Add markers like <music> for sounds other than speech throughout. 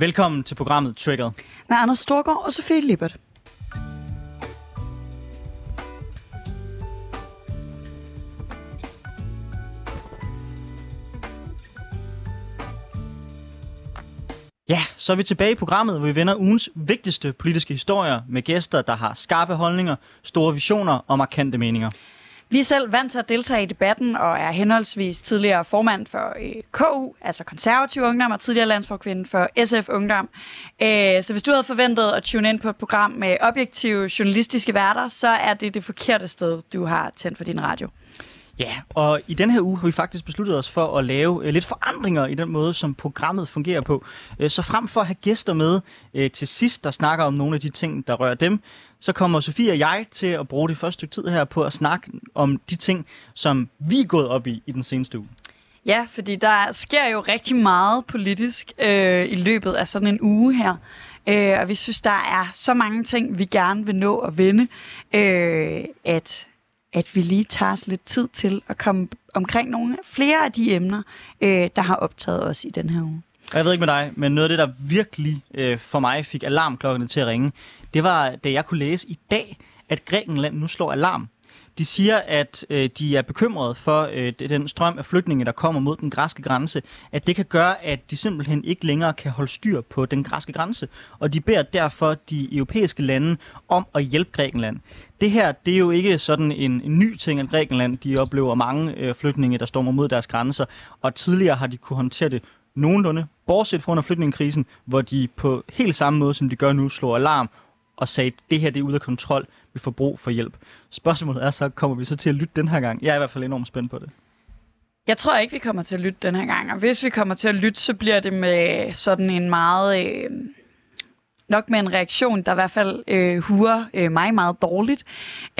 Velkommen til programmet Triggered. Med Anders Storgård og Sofie Lippert. Ja, så er vi tilbage i programmet, hvor vi vender ugens vigtigste politiske historier med gæster, der har skarpe holdninger, store visioner og markante meninger. Vi er selv vant til at deltage i debatten og er henholdsvis tidligere formand for øh, KU, altså konservativ ungdom, og tidligere landsforkvinde for SF Ungdom. Øh, så hvis du havde forventet at tune ind på et program med objektive journalistiske værter, så er det det forkerte sted, du har tændt for din radio. Ja, og i den her uge har vi faktisk besluttet os for at lave øh, lidt forandringer i den måde, som programmet fungerer på. Øh, så frem for at have gæster med øh, til sidst, der snakker om nogle af de ting, der rører dem, så kommer Sofie og jeg til at bruge det første stykke tid her på at snakke om de ting, som vi er gået op i i den seneste uge. Ja, fordi der sker jo rigtig meget politisk øh, i løbet af sådan en uge her. Øh, og vi synes, der er så mange ting, vi gerne vil nå at vende, øh, at at vi lige tager os lidt tid til at komme omkring nogle flere af de emner, øh, der har optaget os i den her uge. Og jeg ved ikke med dig, men noget af det, der virkelig øh, for mig fik alarmklokkerne til at ringe, det var, da jeg kunne læse i dag, at Grækenland nu slår alarm. De siger, at øh, de er bekymrede for øh, den strøm af flygtninge, der kommer mod den græske grænse, at det kan gøre, at de simpelthen ikke længere kan holde styr på den græske grænse. Og de beder derfor de europæiske lande om at hjælpe Grækenland. Det her, det er jo ikke sådan en, en ny ting, at Grækenland de oplever mange øh, flygtninge, der stormer mod deres grænser, og tidligere har de kunne håndtere det nogenlunde, bortset fra under flygtningekrisen, hvor de på helt samme måde, som de gør nu, slår alarm og sagde, det her det er ude af kontrol, vi får brug for hjælp. Spørgsmålet er så, kommer vi så til at lytte den her gang? Jeg er i hvert fald enormt spændt på det. Jeg tror ikke, vi kommer til at lytte den her gang. Og hvis vi kommer til at lytte, så bliver det med sådan en meget... Øh, nok med en reaktion, der i hvert fald øh, hurer øh, mig meget dårligt.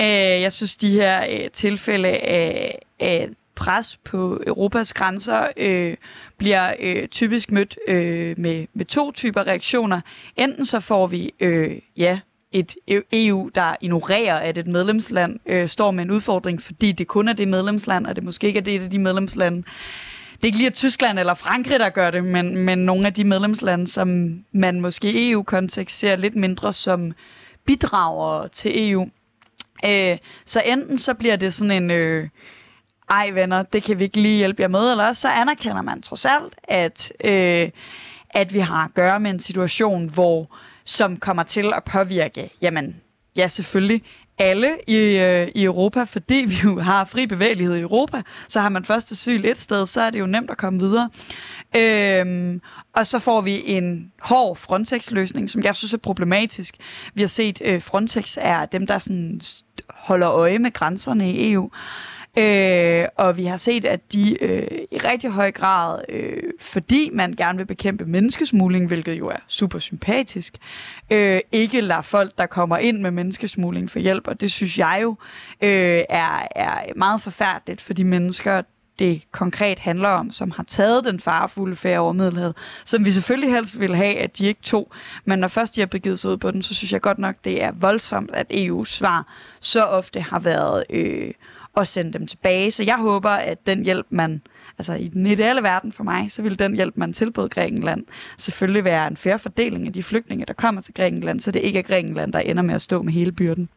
Øh, jeg synes, de her øh, tilfælde af, af pres på Europas grænser øh, bliver øh, typisk mødt øh, med, med to typer reaktioner. Enten så får vi øh, ja, et EU, der ignorerer, at et medlemsland øh, står med en udfordring, fordi det kun er det medlemsland, og det måske ikke er det af de medlemslande. Det er ikke lige at Tyskland eller Frankrig, der gør det, men, men nogle af de medlemslande, som man måske i EU-kontekst ser lidt mindre som bidrager til EU. Øh, så enten så bliver det sådan en... Øh, ej venner, det kan vi ikke lige hjælpe jer med, eller så anerkender man trods alt, at, øh, at vi har at gøre med en situation, hvor som kommer til at påvirke, jamen, ja selvfølgelig, alle i, øh, i Europa, fordi vi jo har fri bevægelighed i Europa. Så har man først asyl et sted, så er det jo nemt at komme videre. Øhm, og så får vi en hård Frontex-løsning, som jeg synes er problematisk. Vi har set, øh, Frontex er dem, der sådan holder øje med grænserne i EU. Øh, og vi har set, at de øh, i rigtig høj grad, øh, fordi man gerne vil bekæmpe menneskesmugling, hvilket jo er super sympatisk, øh, ikke lader folk, der kommer ind med menneskesmugling for hjælp. Og det synes jeg jo øh, er, er meget forfærdeligt for de mennesker, det konkret handler om, som har taget den farefulde færre over Middelhavet, som vi selvfølgelig helst vil have, at de ikke tog. Men når først de har begivet sig ud på den, så synes jeg godt nok, det er voldsomt, at EU's svar så ofte har været øh, og sende dem tilbage. Så jeg håber, at den hjælp, man altså i den ideelle verden for mig, så ville den hjælp, man tilbød Grækenland, selvfølgelig være en færre fordeling af de flygtninge, der kommer til Grækenland, så det ikke er Grækenland, der ender med at stå med hele byrden.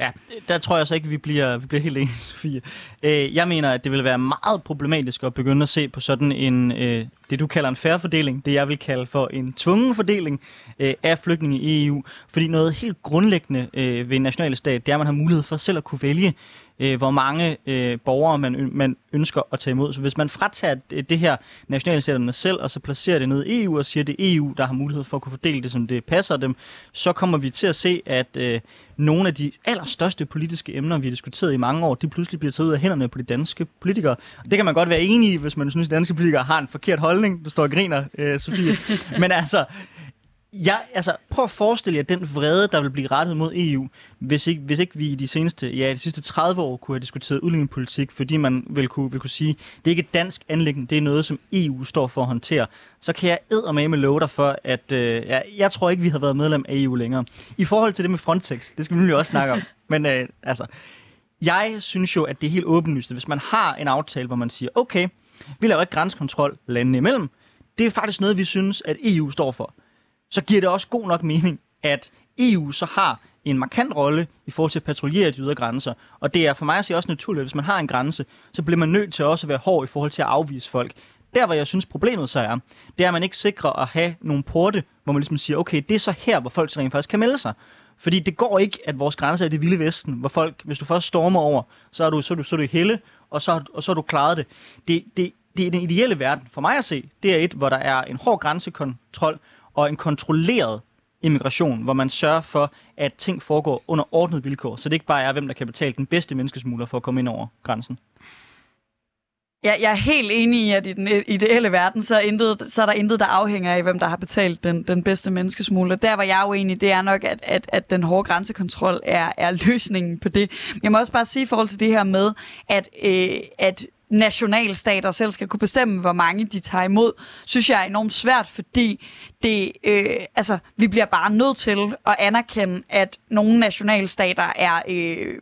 Ja, der tror jeg så ikke, vi bliver, vi bliver helt enige, <laughs> Sofie. Øh, jeg mener, at det vil være meget problematisk at begynde at se på sådan en, øh, det du kalder en færre fordeling, det jeg vil kalde for en tvungen fordeling øh, af flygtninge i EU. Fordi noget helt grundlæggende øh, ved en nationalstat, det er, at man har mulighed for selv at kunne vælge, øh, hvor mange øh, borgere man, man ønsker at tage imod. Så hvis man fratager det, det her nationalstaterne selv, og så placerer det ned i EU og siger, at det er EU, der har mulighed for at kunne fordele det, som det passer dem, så kommer vi til at se, at øh, nogle af de allerstørste politiske emner, vi har diskuteret i mange år, de pludselig bliver taget ud af hænderne på de danske politikere. Og det kan man godt være enig i, hvis man synes, at danske politikere har en forkert holdning. Du står og griner, øh, Sofie. <laughs> Men altså, Ja, altså, prøv at forestille jer den vrede, der vil blive rettet mod EU, hvis ikke, hvis ikke vi i de seneste, ja, de sidste 30 år kunne have diskuteret udlændingepolitik, fordi man vil kunne, vil kunne sige, det er ikke et dansk anlæggende, det er noget, som EU står for at håndtere. Så kan jeg med love dig for, at øh, ja, jeg tror ikke, vi har været medlem af EU længere. I forhold til det med Frontex, det skal vi nemlig også snakke om. <laughs> Men øh, altså, jeg synes jo, at det er helt åbenlyst, hvis man har en aftale, hvor man siger, okay, vi laver ikke grænsekontrol landene imellem, det er faktisk noget, vi synes, at EU står for så giver det også god nok mening, at EU så har en markant rolle i forhold til at patruljere de ydre grænser. Og det er for mig at se også naturligt, at hvis man har en grænse, så bliver man nødt til også at være hård i forhold til at afvise folk. Der, hvor jeg synes problemet så er, det er, at man ikke sikrer at have nogle porte, hvor man ligesom siger, okay, det er så her, hvor folk rent faktisk kan melde sig. Fordi det går ikke, at vores grænser er det vilde vesten, hvor folk, hvis du først stormer over, så er du, så er du, så er du i helle, og så, og så er du klaret det. det, det det er den ideelle verden, for mig at se, det er et, hvor der er en hård grænsekontrol og en kontrolleret immigration, hvor man sørger for, at ting foregår under ordnet vilkår, så det ikke bare er, hvem der kan betale den bedste menneskesmugler for at komme ind over grænsen. Ja, jeg er helt enig i, at i den ideelle verden, så er, intet, så er der intet, der afhænger af, hvem der har betalt den, den bedste menneskesmugler. Der, hvor jeg uenig, det er nok, at, at, at den hårde grænsekontrol er, er løsningen på det. Men jeg må også bare sige i forhold til det her med, at, øh, at nationalstater selv skal kunne bestemme, hvor mange de tager imod, synes jeg er enormt svært, fordi det, øh, altså, vi bliver bare nødt til at anerkende, at nogle nationalstater er øh,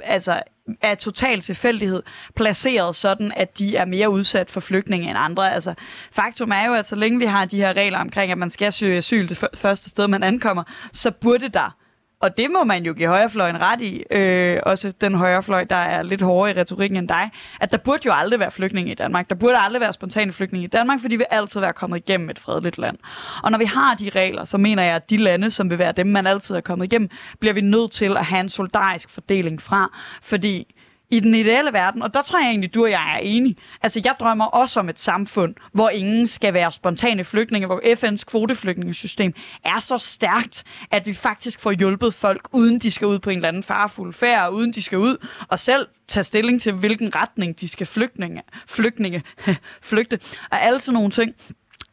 altså af total tilfældighed placeret sådan, at de er mere udsat for flygtninge end andre. Altså, faktum er jo, at så længe vi har de her regler omkring, at man skal søge asyl det første sted, man ankommer, så burde der og det må man jo give højrefløjen ret i, øh, også den højrefløj, der er lidt hårdere i retorikken end dig, at der burde jo aldrig være flygtninge i Danmark. Der burde aldrig være spontane flygtninge i Danmark, fordi vi altid være kommet igennem et fredeligt land. Og når vi har de regler, så mener jeg, at de lande, som vil være dem, man altid er kommet igennem, bliver vi nødt til at have en solidarisk fordeling fra, fordi i den ideelle verden, og der tror jeg egentlig, du og jeg er enige. Altså, jeg drømmer også om et samfund, hvor ingen skal være spontane flygtninge, hvor FN's kvoteflygtningesystem er så stærkt, at vi faktisk får hjulpet folk, uden de skal ud på en eller anden farfuld færd, uden de skal ud og selv tage stilling til, hvilken retning de skal flygtninge, flygtninge <laughs> flygte, og alle sådan nogle ting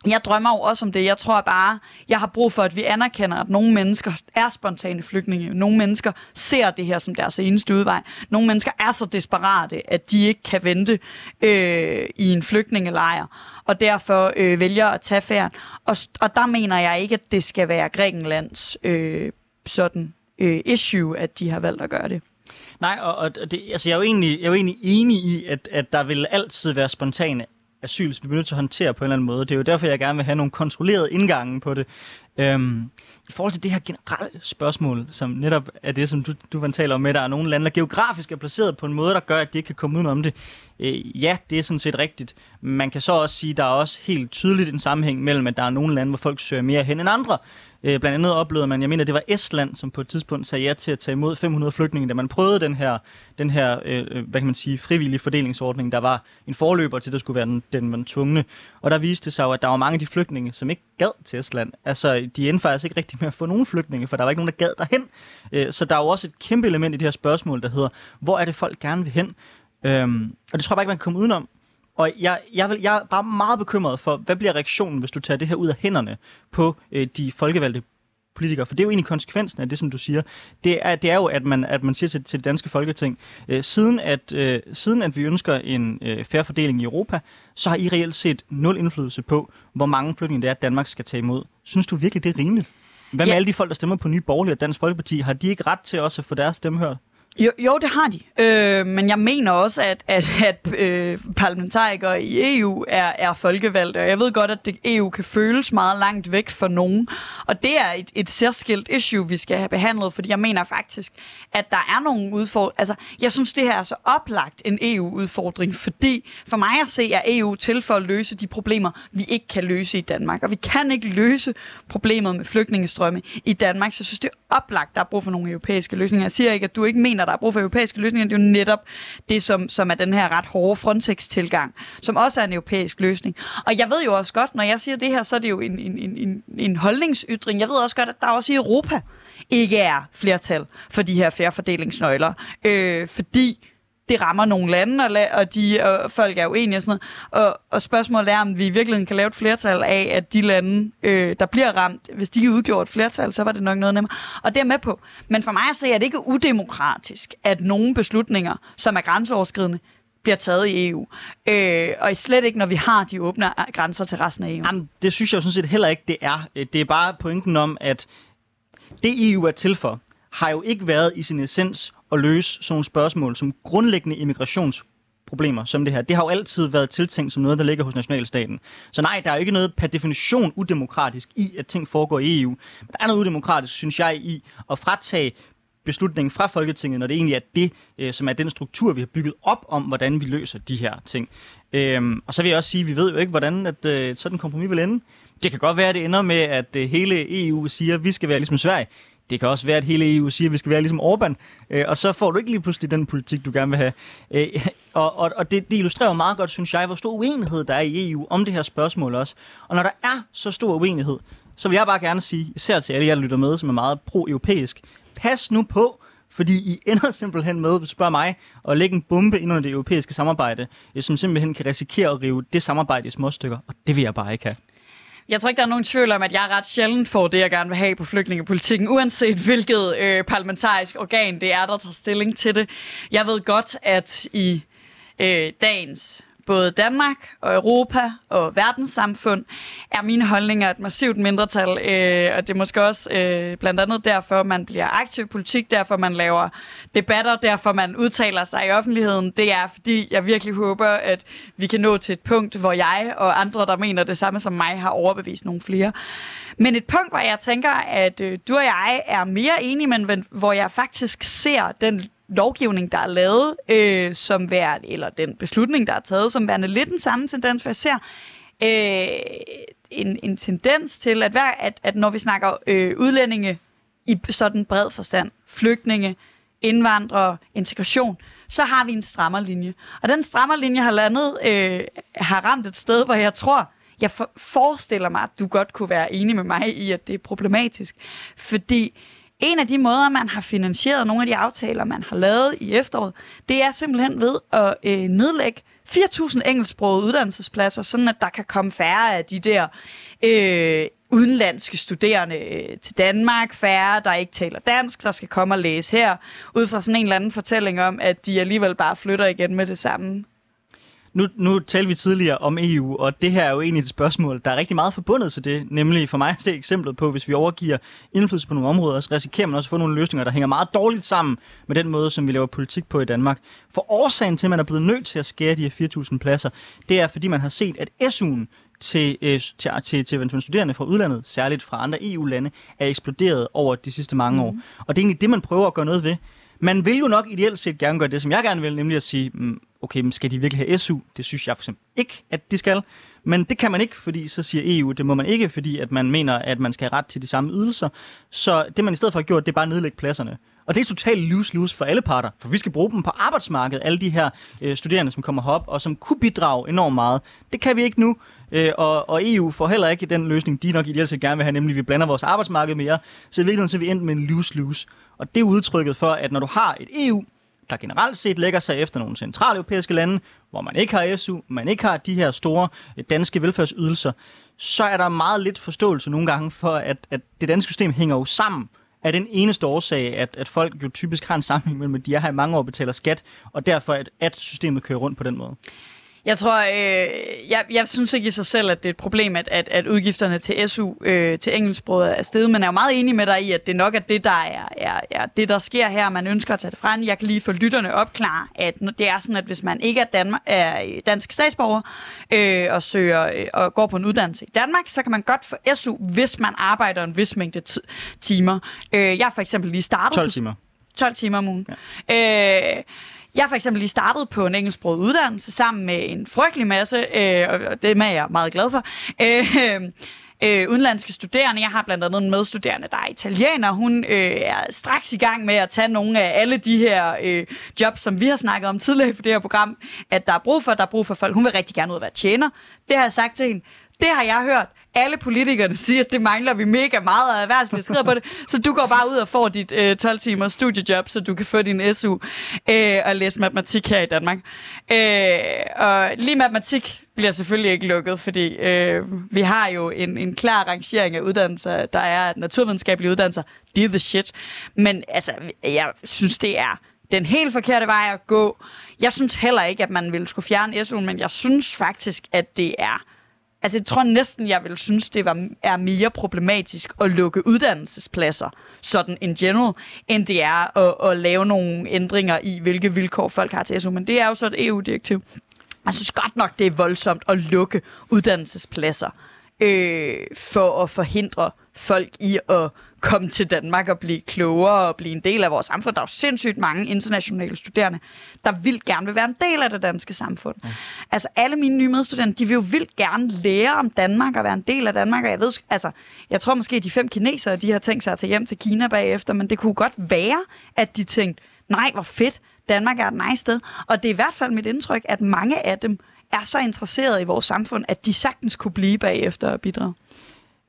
jeg drømmer jo også om det. Jeg tror bare, jeg har brug for, at vi anerkender, at nogle mennesker er spontane flygtninge. Nogle mennesker ser det her som deres eneste udvej. Nogle mennesker er så desperate, at de ikke kan vente øh, i en flygtningelejr, og derfor øh, vælger at tage færden. Og, og der mener jeg ikke, at det skal være Grækenlands øh, sådan øh, issue, at de har valgt at gøre det. Nej, og, og det, altså jeg, er jo egentlig, jeg er jo egentlig enig i, at, at der vil altid være spontane asyl, som vi bliver nødt til at håndtere på en eller anden måde. Det er jo derfor, jeg gerne vil have nogle kontrollerede indgange på det. Øhm, I forhold til det her generelle spørgsmål, som netop er det, som du, du taler om med, der er nogle lande, der geografisk er placeret på en måde, der gør, at de ikke kan komme udenom det. Øh, ja, det er sådan set rigtigt. Man kan så også sige, at der er også helt tydeligt en sammenhæng mellem, at der er nogle lande, hvor folk søger mere hen end andre. Øh, blandt andet oplevede man, jeg mener, det var Estland, som på et tidspunkt sagde ja til at tage imod 500 flygtninge, da man prøvede den her, den her øh, øh, hvad kan man sige, frivillige fordelingsordning, der var en forløber til, at der skulle være den, den man tvungne. Og der viste det sig jo, at der var mange af de flygtninge, som ikke gad til Estland. Altså, de endte faktisk ikke rigtig med at få nogen flygtninge, for der var ikke nogen, der gad derhen. Øh, så der er jo også et kæmpe element i det her spørgsmål, der hedder, hvor er det folk gerne vil hen? Øhm, og det tror jeg bare ikke, man kan komme udenom. Og jeg, jeg, vil, jeg er bare meget bekymret for, hvad bliver reaktionen, hvis du tager det her ud af hænderne på øh, de folkevalgte politikere? For det er jo egentlig konsekvensen af det, som du siger. Det er, det er jo, at man, at man siger til, til det danske folketing, øh, siden, at, øh, siden at vi ønsker en øh, færre fordeling i Europa, så har I reelt set nul indflydelse på, hvor mange flygtninge det er, at Danmark skal tage imod. Synes du virkelig, det er rimeligt? Hvad med ja. alle de folk, der stemmer på Nye Borgerlige og Dansk Folkeparti? Har de ikke ret til også at få deres stemme hørt? Jo, jo, det har de. Øh, men jeg mener også, at, at, at øh, parlamentarikere i EU er, er folkevalgte, og jeg ved godt, at det, EU kan føles meget langt væk for nogen. Og det er et, et særskilt issue, vi skal have behandlet, fordi jeg mener faktisk, at der er nogle udfordringer. Altså, jeg synes, det her er så oplagt en EU-udfordring, fordi for mig at se, er EU til for at løse de problemer, vi ikke kan løse i Danmark. Og vi kan ikke løse problemet med flygtningestrømme i Danmark, så jeg synes, det er oplagt, der er brug for nogle europæiske løsninger. Jeg siger ikke, at du ikke mener, der er brug for europæiske løsninger. Det er jo netop det, som, som er den her ret hårde Frontex-tilgang, som også er en europæisk løsning. Og jeg ved jo også godt, når jeg siger det her, så er det jo en, en, en, en, en holdningsytring. Jeg ved også godt, at der også i Europa ikke er flertal for de her færre Øh, fordi det rammer nogle lande, og, la- og, de, og folk er uenige og sådan noget. Og, og spørgsmålet er, om vi i virkeligheden kan lave et flertal af, at de lande, øh, der bliver ramt, hvis de udgjorde et flertal, så var det nok noget nemmere. Og det er med på. Men for mig at se, er det ikke udemokratisk, at nogle beslutninger, som er grænseoverskridende, bliver taget i EU. Øh, og slet ikke, når vi har de åbne grænser til resten af EU. Jamen, det synes jeg jo sådan set heller ikke, det er. Øh, det er bare pointen om, at det EU er til for, har jo ikke været i sin essens at løse sådan nogle spørgsmål som grundlæggende immigrations problemer som det her, det har jo altid været tiltænkt som noget, der ligger hos nationalstaten. Så nej, der er jo ikke noget per definition udemokratisk i, at ting foregår i EU. Men der er noget udemokratisk, synes jeg, i at fratage beslutningen fra Folketinget, når det egentlig er det, øh, som er den struktur, vi har bygget op om, hvordan vi løser de her ting. Øhm, og så vil jeg også sige, at vi ved jo ikke, hvordan at, øh, sådan en kompromis vil ende. Det kan godt være, at det ender med, at øh, hele EU siger, at vi skal være ligesom Sverige. Det kan også være, at hele EU siger, at vi skal være ligesom Orbán, øh, og så får du ikke lige pludselig den politik, du gerne vil have. Øh, og og, og det, det illustrerer meget godt, synes jeg, hvor stor uenighed der er i EU om det her spørgsmål også. Og når der er så stor uenighed, så vil jeg bare gerne sige, især til alle jer, der lytter med, som er meget pro-europæisk, pas nu på, fordi I ender simpelthen med, hvis du spørger mig, at lægge en bombe ind under det europæiske samarbejde, øh, som simpelthen kan risikere at rive det samarbejde i små stykker, og det vil jeg bare ikke have. Jeg tror ikke, der er nogen tvivl om, at jeg ret sjældent får det, jeg gerne vil have på flygtningepolitikken, uanset hvilket øh, parlamentarisk organ det er, der tager stilling til det. Jeg ved godt, at i øh, dagens både Danmark og Europa og verdenssamfund, er mine holdninger et massivt mindretal. Øh, og det er måske også øh, blandt andet derfor, man bliver aktiv i politik, derfor man laver debatter, derfor man udtaler sig i offentligheden. Det er, fordi jeg virkelig håber, at vi kan nå til et punkt, hvor jeg og andre, der mener det samme som mig, har overbevist nogle flere. Men et punkt, hvor jeg tænker, at øh, du og jeg er mere enige, men hvor jeg faktisk ser den lovgivning, der er lavet, øh, som værd, eller den beslutning, der er taget, som værende lidt den samme tendens, for jeg ser øh, en, en tendens til, at, hver, at, at når vi snakker øh, udlændinge i sådan bred forstand, flygtninge, indvandrere, integration, så har vi en strammerlinje. Og den strammerlinje har landet, øh, har ramt et sted, hvor jeg tror, jeg for, forestiller mig, at du godt kunne være enig med mig i, at det er problematisk. Fordi en af de måder, man har finansieret nogle af de aftaler, man har lavet i efteråret, det er simpelthen ved at øh, nedlægge 4.000 engelsksprogede uddannelsespladser, sådan at der kan komme færre af de der øh, udenlandske studerende øh, til Danmark, færre, der ikke taler dansk, der skal komme og læse her, ud fra sådan en eller anden fortælling om, at de alligevel bare flytter igen med det samme. Nu, nu talte vi tidligere om EU, og det her er jo egentlig et spørgsmål, der er rigtig meget forbundet til det. Nemlig for mig er det eksemplet på, hvis vi overgiver indflydelse på nogle områder, så risikerer man også at få nogle løsninger, der hænger meget dårligt sammen med den måde, som vi laver politik på i Danmark. For årsagen til, at man er blevet nødt til at skære de her 4.000 pladser, det er, fordi man har set, at SU'en til, øh, til, til, til, til studerende fra udlandet, særligt fra andre EU-lande, er eksploderet over de sidste mange mm. år. Og det er egentlig det, man prøver at gøre noget ved. Man vil jo nok ideelt set gerne gøre det, som jeg gerne vil, nemlig at sige, mm, okay, men skal de virkelig have SU? Det synes jeg for eksempel ikke, at de skal. Men det kan man ikke, fordi så siger EU, det må man ikke, fordi at man mener, at man skal have ret til de samme ydelser. Så det man i stedet for har gjort, det er bare at nedlægge pladserne. Og det er totalt lose-lose for alle parter, for vi skal bruge dem på arbejdsmarkedet, alle de her øh, studerende, som kommer herop, og som kunne bidrage enormt meget. Det kan vi ikke nu, øh, og, og EU får heller ikke den løsning, de nok ideelt set gerne vil have, nemlig at vi blander vores arbejdsmarked mere. Så i virkeligheden så er vi endt med en lose-lose. Og det er udtrykket for, at når du har et EU, der generelt set lægger sig efter nogle centraleuropæiske lande, hvor man ikke har SU, man ikke har de her store øh, danske velfærdsydelser, så er der meget lidt forståelse nogle gange for, at, at det danske system hænger jo sammen er den eneste årsag, at, at folk jo typisk har en sammenhæng mellem, at de er her i mange år og betaler skat, og derfor at, at systemet kører rundt på den måde. Jeg tror, øh, jeg, jeg synes ikke i sig selv, at det er et problem, at, at, at udgifterne til SU, øh, til engelsksproget er steget, men jeg er jo meget enig med dig i, at det nok er det, der er, er, er det, der sker her. Man ønsker at tage det frem. Jeg kan lige få lytterne opklare, at det er sådan, at hvis man ikke er, Danmark, er dansk statsborger øh, og søger øh, og går på en uddannelse i Danmark, så kan man godt få SU, hvis man arbejder en vis mængde timer. Øh, jeg har for eksempel lige startet... 12 timer. 12 timer om ugen. Ja. Øh, jeg for eksempel lige startet på en engelsksproget uddannelse sammen med en frygtelig masse, øh, og det er jeg meget glad for, øh, <laughs> øh, udenlandske studerende. Jeg har blandt andet en medstuderende, der er italiener. Hun øh, er straks i gang med at tage nogle af alle de her øh, jobs, som vi har snakket om tidligere på det her program, at der er brug for. Der er brug for folk. Hun vil rigtig gerne ud at være tjener. Det har jeg sagt til hende. Det har jeg hørt alle politikerne siger, at det mangler vi mega meget, af erhvervslivet skrider på det. Så du går bare ud og får dit øh, 12 timers studiejob, så du kan få din SU øh, og læse matematik her i Danmark. Øh, og lige matematik bliver selvfølgelig ikke lukket, fordi øh, vi har jo en, en klar rangering af uddannelser. Der er naturvidenskabelige uddannelser. Det er the shit. Men altså, jeg synes, det er den helt forkerte vej at gå. Jeg synes heller ikke, at man ville skulle fjerne SU'en, men jeg synes faktisk, at det er Altså, jeg tror næsten, jeg vil synes, det var, er mere problematisk at lukke uddannelsespladser, sådan in general, end det er at, at lave nogle ændringer i, hvilke vilkår folk har til SU. Men det er jo så et EU-direktiv. Jeg synes godt nok, det er voldsomt at lukke uddannelsespladser øh, for at forhindre folk i at komme til Danmark og blive klogere og blive en del af vores samfund. Der er jo sindssygt mange internationale studerende, der vil gerne vil være en del af det danske samfund. Ja. Altså alle mine nye medstudenter, de vil jo vildt gerne lære om Danmark og være en del af Danmark. Og jeg ved, altså, jeg tror måske, at de fem kinesere, de har tænkt sig at tage hjem til Kina bagefter, men det kunne godt være, at de tænkte, nej, hvor fedt, Danmark er et nice sted. Og det er i hvert fald mit indtryk, at mange af dem er så interesserede i vores samfund, at de sagtens kunne blive bagefter og bidrage.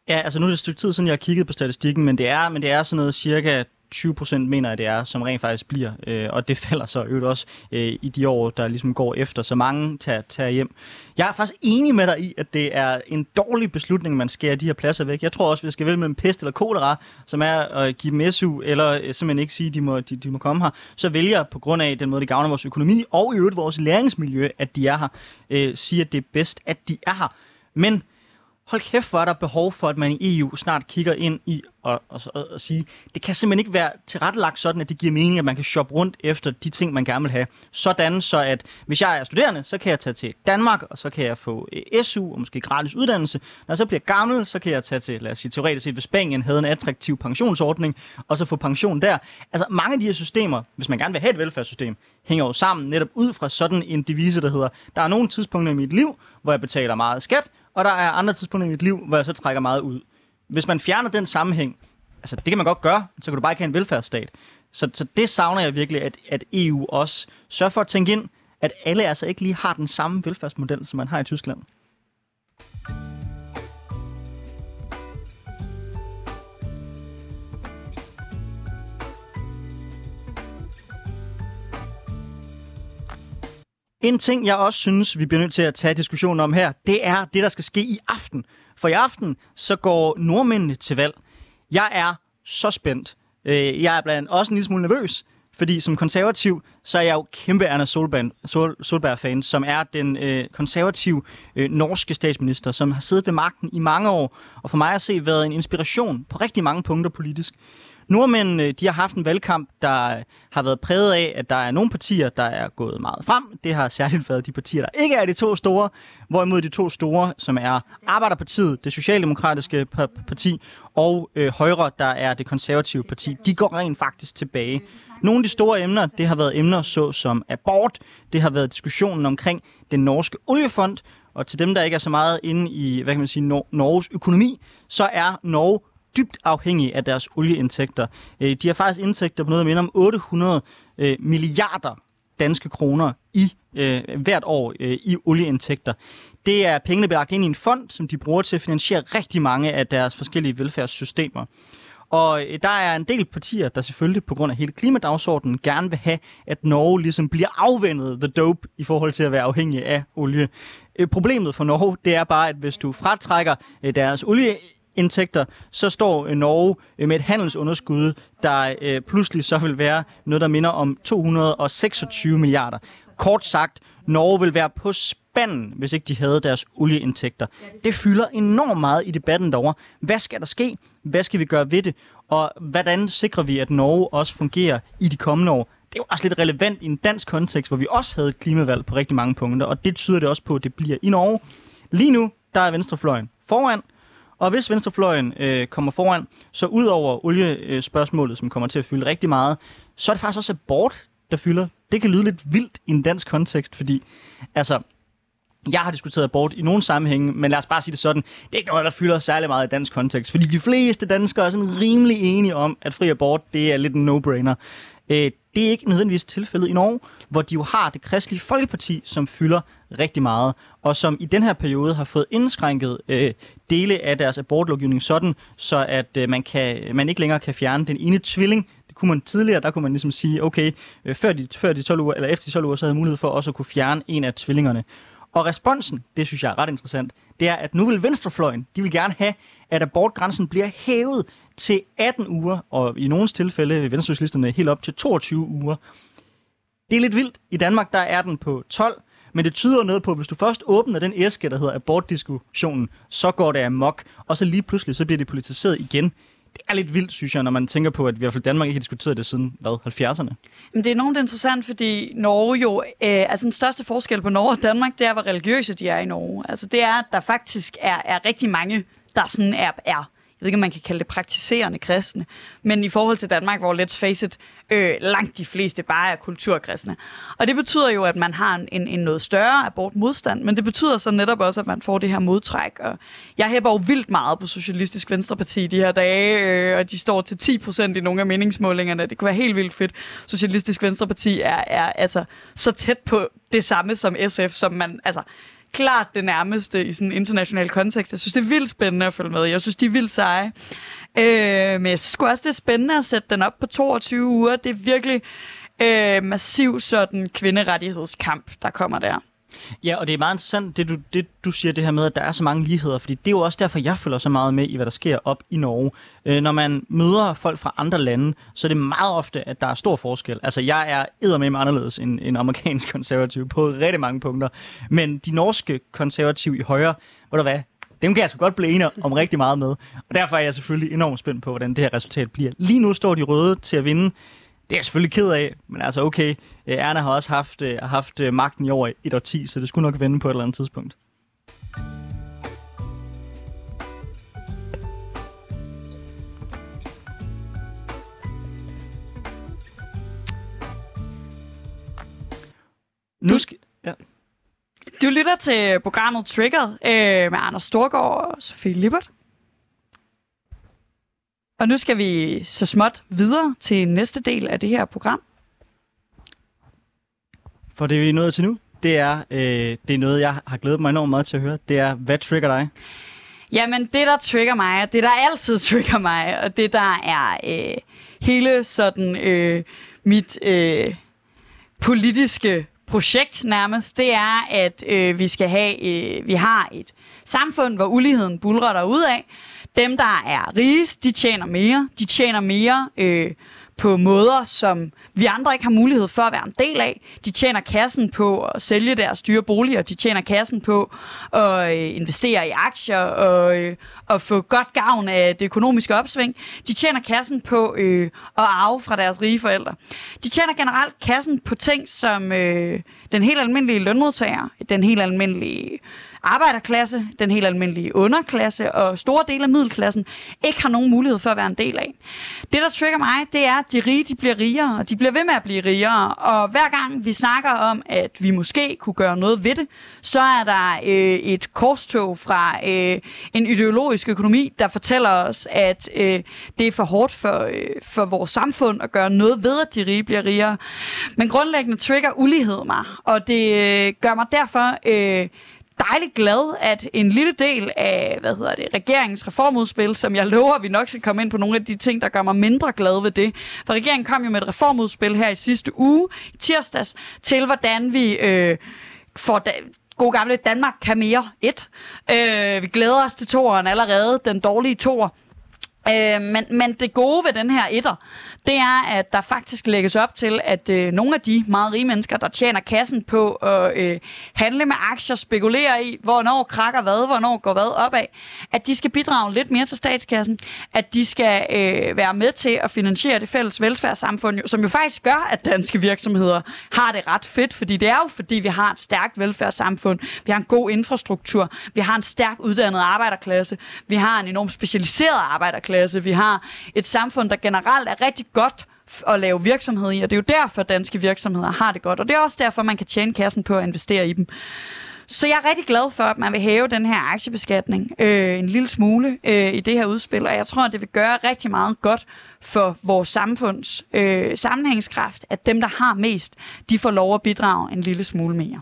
Ja, altså nu er det et stykke tid siden, jeg har kigget på statistikken, men det er, men det er sådan noget cirka 20 procent mener jeg, det er, som rent faktisk bliver. Øh, og det <laughs> falder så øvrigt også øh, i de år, der ligesom går efter. Så mange tager, tager hjem. Jeg er faktisk enig med dig i, at det er en dårlig beslutning, man skærer de her pladser væk. Jeg tror også, vi skal vælge mellem pest eller kolera, som er at give dem SU, eller øh, simpelthen ikke sige, at de må, de, de må komme her. Så vælger på grund af den måde, det gavner vores økonomi, og i øvrigt vores læringsmiljø, at de er her. Øh, siger, at det er bedst, at de er her. Men hold kæft, hvor er der behov for, at man i EU snart kigger ind i og, og, og, og sige, det kan simpelthen ikke være tilrettelagt sådan, at det giver mening, at man kan shoppe rundt efter de ting, man gerne vil have. Sådan så, at hvis jeg er studerende, så kan jeg tage til Danmark, og så kan jeg få øh, SU og måske gratis uddannelse. Når jeg så bliver gammel, så kan jeg tage til, lad os sige teoretisk set, hvis Spanien havde en attraktiv pensionsordning, og så få pension der. Altså mange af de her systemer, hvis man gerne vil have et velfærdssystem, hænger jo sammen netop ud fra sådan en devise, der hedder, der er nogle tidspunkter i mit liv, hvor jeg betaler meget skat, og der er andre tidspunkter i mit liv, hvor jeg så trækker meget ud. Hvis man fjerner den sammenhæng, altså det kan man godt gøre, så kan du bare ikke have en velfærdsstat. Så, så det savner jeg virkelig, at, at EU også sørger for at tænke ind, at alle altså ikke lige har den samme velfærdsmodel, som man har i Tyskland. En ting, jeg også synes, vi bliver nødt til at tage diskussionen om her, det er det, der skal ske i aften. For i aften, så går nordmændene til valg. Jeg er så spændt. Øh, jeg er blandt også en lille smule nervøs, fordi som konservativ, så er jeg jo kæmpe Erna Solberg, Sol, Solberg-fan, som er den øh, konservative øh, norske statsminister, som har siddet ved magten i mange år, og for mig at se været en inspiration på rigtig mange punkter politisk. Nordmændene øh, de har haft en valgkamp, der øh, har været præget af, at der er nogle partier, der er gået meget frem. Det har særligt været de partier, der ikke er de to store, hvorimod de to store, som er Arbejderpartiet, det Socialdemokratiske parti, og øh, Højre, der er det konservative parti, de går rent faktisk tilbage. Nogle af de store emner, det har været emner så som abort, det har været diskussionen omkring den norske oliefond, og til dem, der ikke er så meget inde i, hvad kan man sige, Nor- Norges økonomi, så er Norge dybt afhængige af deres olieindtægter. Øh, de har faktisk indtægter på noget, der minder om 800 øh, milliarder danske kroner i øh, hvert år øh, i olieindtægter. Det er pengene belagt ind i en fond, som de bruger til at finansiere rigtig mange af deres forskellige velfærdssystemer. Og øh, der er en del partier, der selvfølgelig på grund af hele klimadagsordenen gerne vil have, at Norge ligesom bliver afvendet the dope i forhold til at være afhængig af olie. Øh, problemet for Norge, det er bare, at hvis du fratrækker øh, deres olie indtægter, så står øh, Norge øh, med et handelsunderskud, der øh, pludselig så vil være noget, der minder om 226 milliarder. Kort sagt, Norge vil være på spanden, hvis ikke de havde deres olieindtægter. Det fylder enormt meget i debatten derovre. Hvad skal der ske? Hvad skal vi gøre ved det? Og hvordan sikrer vi, at Norge også fungerer i de kommende år? Det er jo også lidt relevant i en dansk kontekst, hvor vi også havde et klimavalg på rigtig mange punkter, og det tyder det også på, at det bliver i Norge. Lige nu, der er venstrefløjen foran, og hvis venstrefløjen øh, kommer foran, så ud over oliespørgsmålet, som kommer til at fylde rigtig meget, så er det faktisk også abort, der fylder. Det kan lyde lidt vildt i en dansk kontekst, fordi altså, jeg har diskuteret abort i nogle sammenhænge, men lad os bare sige det sådan, det er ikke noget, der fylder særlig meget i dansk kontekst, fordi de fleste danskere er sådan rimelig enige om, at fri abort, det er lidt en no-brainer. Øh, det er ikke nødvendigvis tilfældet i Norge, hvor de jo har det kristelige folkeparti, som fylder rigtig meget, og som i den her periode har fået indskrænket øh, dele af deres abortlovgivning sådan, så at øh, man, kan, man ikke længere kan fjerne den ene tvilling. Det kunne man tidligere, der kunne man ligesom sige, okay, øh, før, de, før de 12 uger, eller efter de 12 uger, så havde mulighed for også at kunne fjerne en af tvillingerne. Og responsen, det synes jeg er ret interessant, det er, at nu vil venstrefløjen, de vil gerne have, at abortgrænsen bliver hævet til 18 uger, og i nogle tilfælde i venstresocialisterne helt op til 22 uger. Det er lidt vildt. I Danmark der er den på 12, men det tyder noget på, at hvis du først åbner den æske, der hedder abortdiskussionen, så går det amok, og så lige pludselig, så bliver det politiseret igen det er lidt vildt, synes jeg, når man tænker på, at vi i hvert fald Danmark ikke har diskuteret det siden, hvad, 70'erne? Men det er enormt interessant, fordi Norge jo, øh, altså den største forskel på Norge og Danmark, det er, hvor religiøse de er i Norge. Altså det er, at der faktisk er, er rigtig mange, der sådan er, er jeg ved ikke, om man kan kalde det praktiserende kristne, men i forhold til Danmark, hvor let's face it, øh, langt de fleste bare er kulturkristne. Og det betyder jo, at man har en, en noget større abortmodstand, men det betyder så netop også, at man får det her modtræk. Og jeg hæber jo vildt meget på Socialistisk Venstreparti de her dage, øh, og de står til 10% i nogle af meningsmålingerne. Det kunne være helt vildt fedt. Socialistisk Venstreparti er, er altså så tæt på det samme som SF, som man, altså, klart det nærmeste i sådan en international kontekst. Jeg synes, det er vildt spændende at følge med. Jeg synes, de er vildt seje. Øh, men jeg synes også, det er spændende at sætte den op på 22 uger. Det er virkelig øh, massiv sådan kvinderettighedskamp, der kommer der. Ja, og det er meget interessant, det du, det du siger, det her med, at der er så mange ligheder, fordi det er jo også derfor, jeg følger så meget med i, hvad der sker op i Norge. Øh, når man møder folk fra andre lande, så er det meget ofte, at der er stor forskel. Altså, jeg er eddermame anderledes end en amerikansk konservativ på rigtig mange punkter, men de norske konservative i højre, hvor der hvad, dem kan jeg så godt blive enig om rigtig meget med. Og derfor er jeg selvfølgelig enormt spændt på, hvordan det her resultat bliver. Lige nu står de røde til at vinde. Det er jeg selvfølgelig ked af, men altså okay, øh, Erna har også haft, øh, haft øh, magten i over et 10, så det skulle nok vende på et eller andet tidspunkt. Nu skal... Ja. Du lytter til programmet Triggered øh, med Anders Storgård og Sofie Lippert. Og nu skal vi så småt videre til næste del af det her program. For det vi er nået til nu, det er, øh, det er noget, jeg har glædet mig enormt meget til at høre. Det er, hvad trigger dig? Jamen, det der trigger mig, og det der altid <laughs> trigger mig, og det der er øh, hele sådan øh, mit øh, politiske projekt nærmest, det er, at øh, vi skal have, øh, vi har et samfund, hvor uligheden bulrer ud af. Dem, der er rigest, de tjener mere. De tjener mere øh, på måder, som vi andre ikke har mulighed for at være en del af. De tjener kassen på at sælge deres dyre boliger. De tjener kassen på at øh, investere i aktier og, øh, og få godt gavn af det økonomiske opsving. De tjener kassen på øh, at arve fra deres rige forældre. De tjener generelt kassen på ting, som øh, den helt almindelige lønmodtager, den helt almindelige arbejderklasse, den helt almindelige underklasse og store dele af middelklassen ikke har nogen mulighed for at være en del af. Det, der trigger mig, det er, at de rige de bliver rigere, og de bliver ved med at blive rigere. Og hver gang vi snakker om, at vi måske kunne gøre noget ved det, så er der øh, et korstog fra øh, en ideologisk økonomi, der fortæller os, at øh, det er for hårdt for, øh, for vores samfund at gøre noget ved, at de rige bliver rigere. Men grundlæggende trigger ulighed mig, og det øh, gør mig derfor... Øh, dejligt glad, at en lille del af, hvad hedder det, regeringens reformudspil, som jeg lover, at vi nok skal komme ind på nogle af de ting, der gør mig mindre glad ved det. For regeringen kom jo med et reformudspil her i sidste uge, tirsdags, til hvordan vi øh, får da, god gamle Danmark kan mere et. Øh, vi glæder os til toeren allerede, den dårlige toer. Øh, men, men det gode ved den her etter, det er, at der faktisk lægges op til, at øh, nogle af de meget rige mennesker, der tjener kassen på at øh, handle med aktier, spekulere i, hvornår krakker hvad, hvornår går hvad opad, at de skal bidrage lidt mere til statskassen, at de skal øh, være med til at finansiere det fælles velfærdssamfund, som jo faktisk gør, at danske virksomheder har det ret fedt, fordi det er jo fordi, vi har et stærkt velfærdssamfund, vi har en god infrastruktur, vi har en stærk uddannet arbejderklasse, vi har en enormt specialiseret arbejderklasse, vi har et samfund, der generelt er rigtig godt at lave virksomhed i, og det er jo derfor, danske virksomheder har det godt, og det er også derfor, man kan tjene kassen på at investere i dem. Så jeg er rigtig glad for, at man vil hæve den her aktiebeskatning øh, en lille smule øh, i det her udspil, og jeg tror, at det vil gøre rigtig meget godt for vores samfunds øh, sammenhængskraft, at dem, der har mest, de får lov at bidrage en lille smule mere.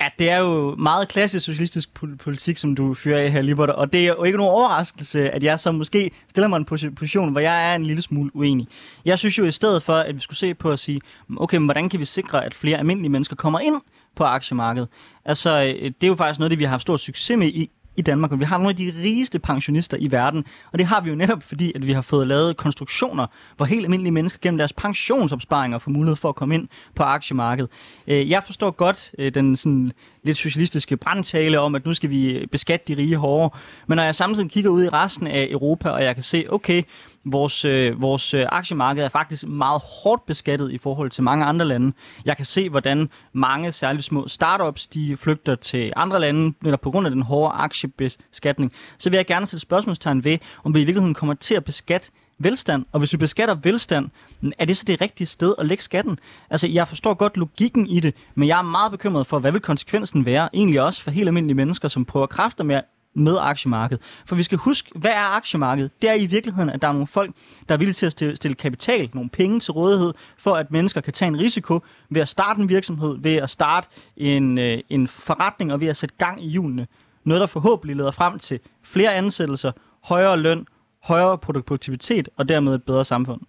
Ja, det er jo meget klassisk socialistisk politik, som du fyrer af her, Libert, og det er jo ikke nogen overraskelse, at jeg så måske stiller mig en position, hvor jeg er en lille smule uenig. Jeg synes jo i stedet for, at vi skulle se på at sige, okay, men hvordan kan vi sikre, at flere almindelige mennesker kommer ind på aktiemarkedet? Altså, øh, det er jo faktisk noget, det vi har haft stor succes med i i Danmark, og vi har nogle af de rigeste pensionister i verden. Og det har vi jo netop, fordi at vi har fået lavet konstruktioner, hvor helt almindelige mennesker gennem deres pensionsopsparinger får mulighed for at komme ind på aktiemarkedet. Øh, jeg forstår godt øh, den sådan lidt socialistiske brandtale om, at nu skal vi beskatte de rige hårdere. Men når jeg samtidig kigger ud i resten af Europa, og jeg kan se, okay, vores, øh, vores øh, aktiemarked er faktisk meget hårdt beskattet i forhold til mange andre lande. Jeg kan se, hvordan mange særligt små startups, de flygter til andre lande, eller på grund af den hårde aktiebeskatning. Så vil jeg gerne sætte spørgsmålstegn ved, om vi i virkeligheden kommer til at beskatte velstand. Og hvis vi beskatter velstand, er det så det rigtige sted at lægge skatten? Altså, jeg forstår godt logikken i det, men jeg er meget bekymret for, hvad vil konsekvensen være? Egentlig også for helt almindelige mennesker, som prøver kræfter med med aktiemarkedet. For vi skal huske, hvad er aktiemarkedet? Det er i virkeligheden, at der er nogle folk, der er villige til at stille kapital, nogle penge til rådighed, for at mennesker kan tage en risiko ved at starte en virksomhed, ved at starte en, øh, en forretning og ved at sætte gang i hjulene. Noget, der forhåbentlig leder frem til flere ansættelser, højere løn, højere produktivitet og dermed et bedre samfund.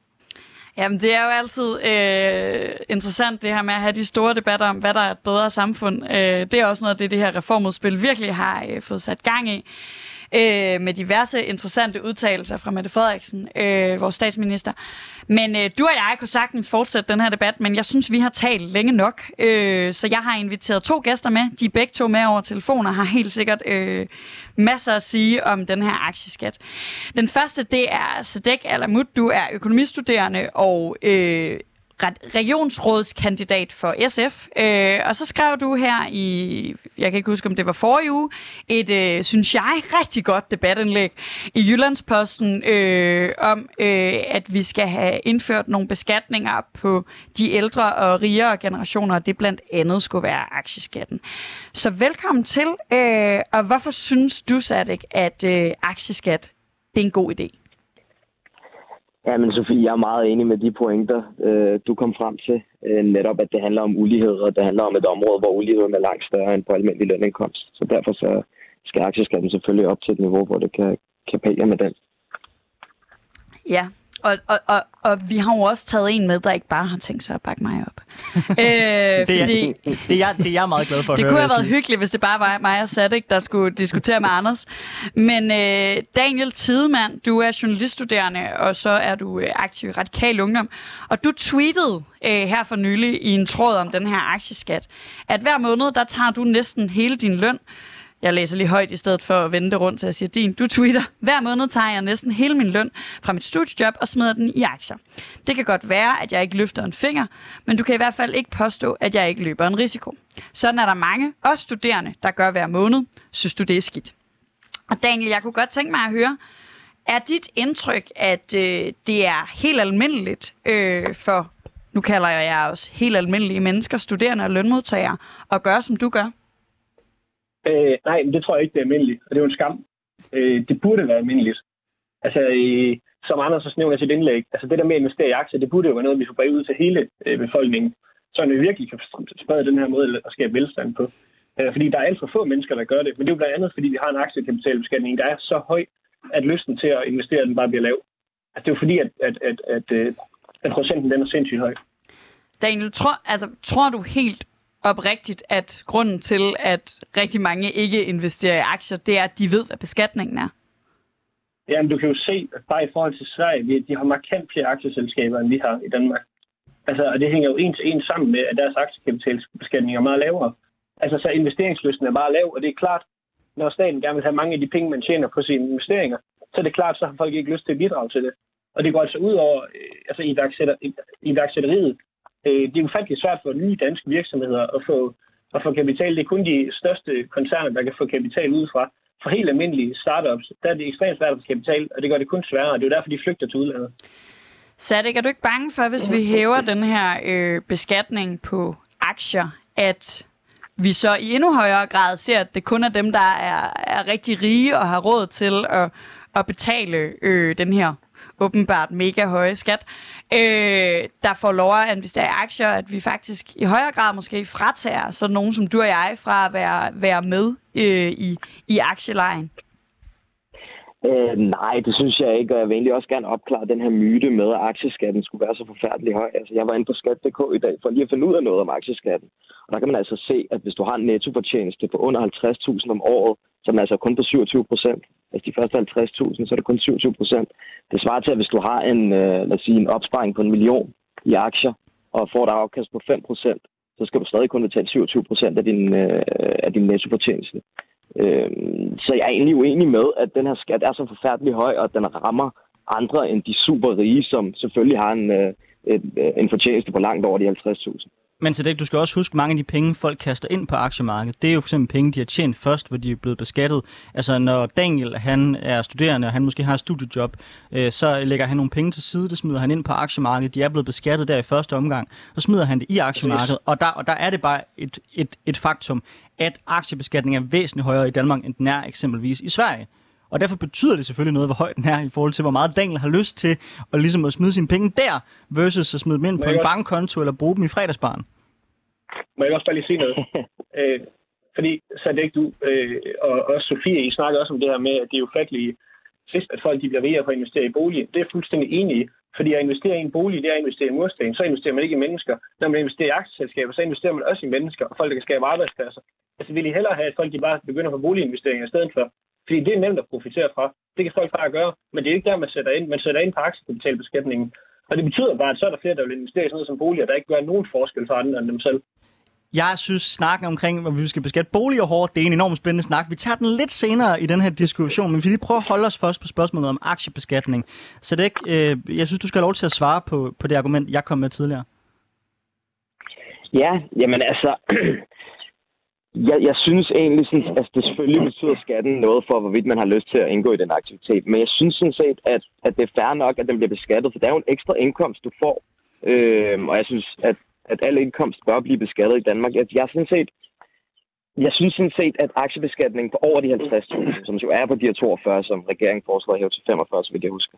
Jamen, det er jo altid øh, interessant, det her med at have de store debatter om, hvad der er et bedre samfund. Øh, det er også noget af det, det her reformudspil virkelig har øh, fået sat gang i øh, med diverse interessante udtalelser fra Mette Frederiksen, øh, vores statsminister. Men øh, du og jeg kunne sagtens fortsætte den her debat, men jeg synes, vi har talt længe nok. Øh, så jeg har inviteret to gæster med. De er begge to med over telefoner, har helt sikkert øh, masser at sige om den her aktieskat. Den første, det er Sadek Alamut. Du er økonomistuderende og øh, regionsrådskandidat for SF. Øh, og så skrev du her i, jeg kan ikke huske, om det var forrige uge, et, øh, synes jeg, rigtig godt debatindlæg i Jyllandsposten øh, om, øh, at vi skal have indført nogle beskatninger på de ældre og rigere generationer, og det blandt andet skulle være aktieskatten. Så velkommen til, øh, og hvorfor synes du, Sadek, at øh, aktieskat det er en god idé? Ja, men Sofie, jeg er meget enig med de pointer, øh, du kom frem til. Øh, netop, at det handler om ulighed, og det handler om et område, hvor uligheden er langt større end på almindelig lønindkomst. Så derfor så skal aktieskatten selvfølgelig op til et niveau, hvor det kan kan pære med den. Ja, og, og, og, og vi har jo også taget en med, der ikke bare har tænkt sig at bakke mig op. <laughs> øh, det, er, fordi, det, er jeg, det er jeg meget glad for at Det høre, kunne have været hyggeligt, hvis det bare var mig og Sadik, der skulle diskutere med Anders. Men øh, Daniel Tidemand, du er journaliststuderende, og så er du øh, aktiv i Radikal Ungdom. Og du tweetede øh, her for nylig i en tråd om den her aktieskat, at hver måned, der tager du næsten hele din løn jeg læser lige højt i stedet for at vende det rundt, så jeg siger, din, du tweeter. Hver måned tager jeg næsten hele min løn fra mit studiejob og smider den i aktier. Det kan godt være, at jeg ikke løfter en finger, men du kan i hvert fald ikke påstå, at jeg ikke løber en risiko. Sådan er der mange, også studerende, der gør hver måned. Synes du, det er skidt? Og Daniel, jeg kunne godt tænke mig at høre, er dit indtryk, at øh, det er helt almindeligt øh, for, nu kalder jeg jer også helt almindelige mennesker, studerende og lønmodtagere, at gøre, som du gør? Øh, nej, men det tror jeg ikke, det er almindeligt, og det er jo en skam. Øh, det burde være almindeligt. Altså, øh, som Anders også nævner i sit indlæg, altså det der med at investere i aktier, det burde jo være noget, vi får brede ud til hele øh, befolkningen, så vi virkelig kan sprede den her måde at skabe velstand på. Øh, fordi der er alt for få mennesker, der gør det, men det er jo blandt andet, fordi vi har en aktiekapitalbeskatning, der er så høj, at lysten til at investere den bare bliver lav. Altså, det er jo fordi, at, at, at, at, øh, at procenten den er sindssygt høj. Daniel, tror, altså, tror du helt oprigtigt, at grunden til, at rigtig mange ikke investerer i aktier, det er, at de ved, hvad beskatningen er? Jamen, du kan jo se, at bare i forhold til Sverige, de har markant flere aktieselskaber, end vi har i Danmark. Altså, og det hænger jo en til en sammen med, at deres aktiekapitalbeskatning er meget lavere. Altså, så investeringslysten er meget lav, og det er klart, når staten gerne vil have mange af de penge, man tjener på sine investeringer, så er det klart, så har folk ikke lyst til at bidrage til det. Og det går altså ud over øh, altså iværksætter, iværksætteriet, øh, det er ufattelig svært for nye danske virksomheder at få, at få kapital. Det er kun de største koncerner, der kan få kapital udefra. For helt almindelige startups, der er det ekstremt svært at få kapital, og det gør det kun sværere. Det er jo derfor, de flygter til udlandet. Sadek, er du ikke bange for, hvis vi hæver den her øh, beskatning på aktier, at vi så i endnu højere grad ser, at det kun er dem, der er, er rigtig rige og har råd til at, at betale øh, den her åbenbart mega høje skat, øh, der får lov at investere i aktier, at vi faktisk i højere grad måske fratager sådan nogen som du og jeg fra at være, være med øh, i, i aktielejen? Øh, nej, det synes jeg ikke, og jeg vil egentlig også gerne opklare den her myte med, at aktieskatten skulle være så forfærdelig høj. Altså, jeg var inde på skat.dk i dag for lige at finde ud af noget om aktieskatten. Og der kan man altså se, at hvis du har en nettofortjeneste på under 50.000 om året, som er altså kun på 27 procent. Altså de første 50.000, så er det kun 27 procent. Det svarer til, at hvis du har en, øh, lad os sige, en opsparing på en million i aktier, og får et afkast på 5 procent, så skal du stadig kun betale 27 procent af din, øh, af din nettofortjeneste. Øh, så jeg er egentlig uenig med, at den her skat er så forfærdelig høj, og at den rammer andre end de super rige, som selvfølgelig har en, øh, øh, en fortjeneste på langt over de 50.000. Men til det, du skal også huske, mange af de penge, folk kaster ind på aktiemarkedet, det er jo for eksempel penge, de har tjent først, hvor de er blevet beskattet. Altså når Daniel, han er studerende, og han måske har et studiejob, øh, så lægger han nogle penge til side, det smider han ind på aktiemarkedet, de er blevet beskattet der i første omgang, så smider han det i aktiemarkedet, og der, og der er det bare et, et, et faktum, at aktiebeskatning er væsentligt højere i Danmark, end den er eksempelvis i Sverige. Og derfor betyder det selvfølgelig noget, hvor høj den er i forhold til, hvor meget Daniel har lyst til at, ligesom at smide sine penge der, versus at smide dem ind på en bankkonto eller bruge dem i fredagsbaren. Må jeg også bare lige sige noget? <laughs> øh, fordi ikke du øh, og også Sofie, I snakker også om det her med, at det er jo fatlige sidst, at folk de bliver på at investere i bolig. Det er fuldstændig enig i. Fordi at investere i en bolig, det er at investere i mursten. Så investerer man ikke i mennesker. Når man investerer i aktieselskaber, så investerer man også i mennesker og folk, der kan skabe arbejdspladser. Altså vil I hellere have, at folk de bare begynder på boliginvesteringer i stedet for? Fordi det er nemt at profitere fra. Det kan folk bare gøre, men det er ikke der, man sætter ind. Man sætter ind på aktiekapitalbeskatningen. Og det betyder bare, at så er der flere, der vil investere i sådan noget som boliger, der ikke gør nogen forskel for andre end dem selv. Jeg synes, snakken omkring, hvor vi skal beskatte boliger hårdt, det er en enormt spændende snak. Vi tager den lidt senere i den her diskussion, men vi lige prøve at holde os først på spørgsmålet om aktiebeskatning. Så det øh, jeg synes, du skal have lov til at svare på, på det argument, jeg kom med tidligere. Ja, jamen altså, <clears throat> jeg, jeg synes egentlig, sådan, altså det selvfølgelig betyder skatten noget for, hvorvidt man har lyst til at indgå i den aktivitet. Men jeg synes sådan set, at, at det er fair nok, at den bliver beskattet, for det er jo en ekstra indkomst, du får. Øh, og jeg synes, at, at al indkomst bør blive beskattet i Danmark. Jeg, jeg sådan set, jeg synes sådan set, at aktiebeskatningen på over de 50.000, som jo er på de her 42, som regeringen foreslår at hæve til 45, så vidt jeg husker,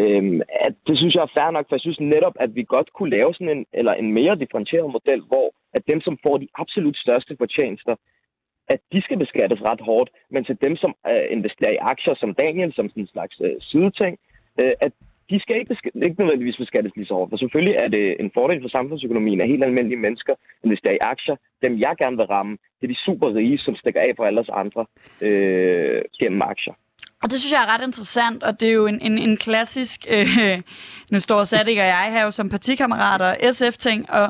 øhm, at det synes jeg er fair nok, for jeg synes netop, at vi godt kunne lave sådan en, eller en mere differentieret model, hvor at dem, som får de absolut største fortjenester, at de skal beskattes ret hårdt, men til dem, som øh, investerer i aktier som Daniel, som sådan en slags øh, sideting, øh, at de skal ikke, besk- ikke nødvendigvis beskattes lige så hårdt. For selvfølgelig er det en fordel for samfundsøkonomien, at helt almindelige mennesker investerer i aktier. Dem, jeg gerne vil ramme, det er de super rige, som stikker af for alle os andre øh, gennem aktier. Og det synes jeg er ret interessant, og det er jo en, en, en klassisk, øh, nu står Sadik og jeg her jo som partikammerater, SF-ting, og,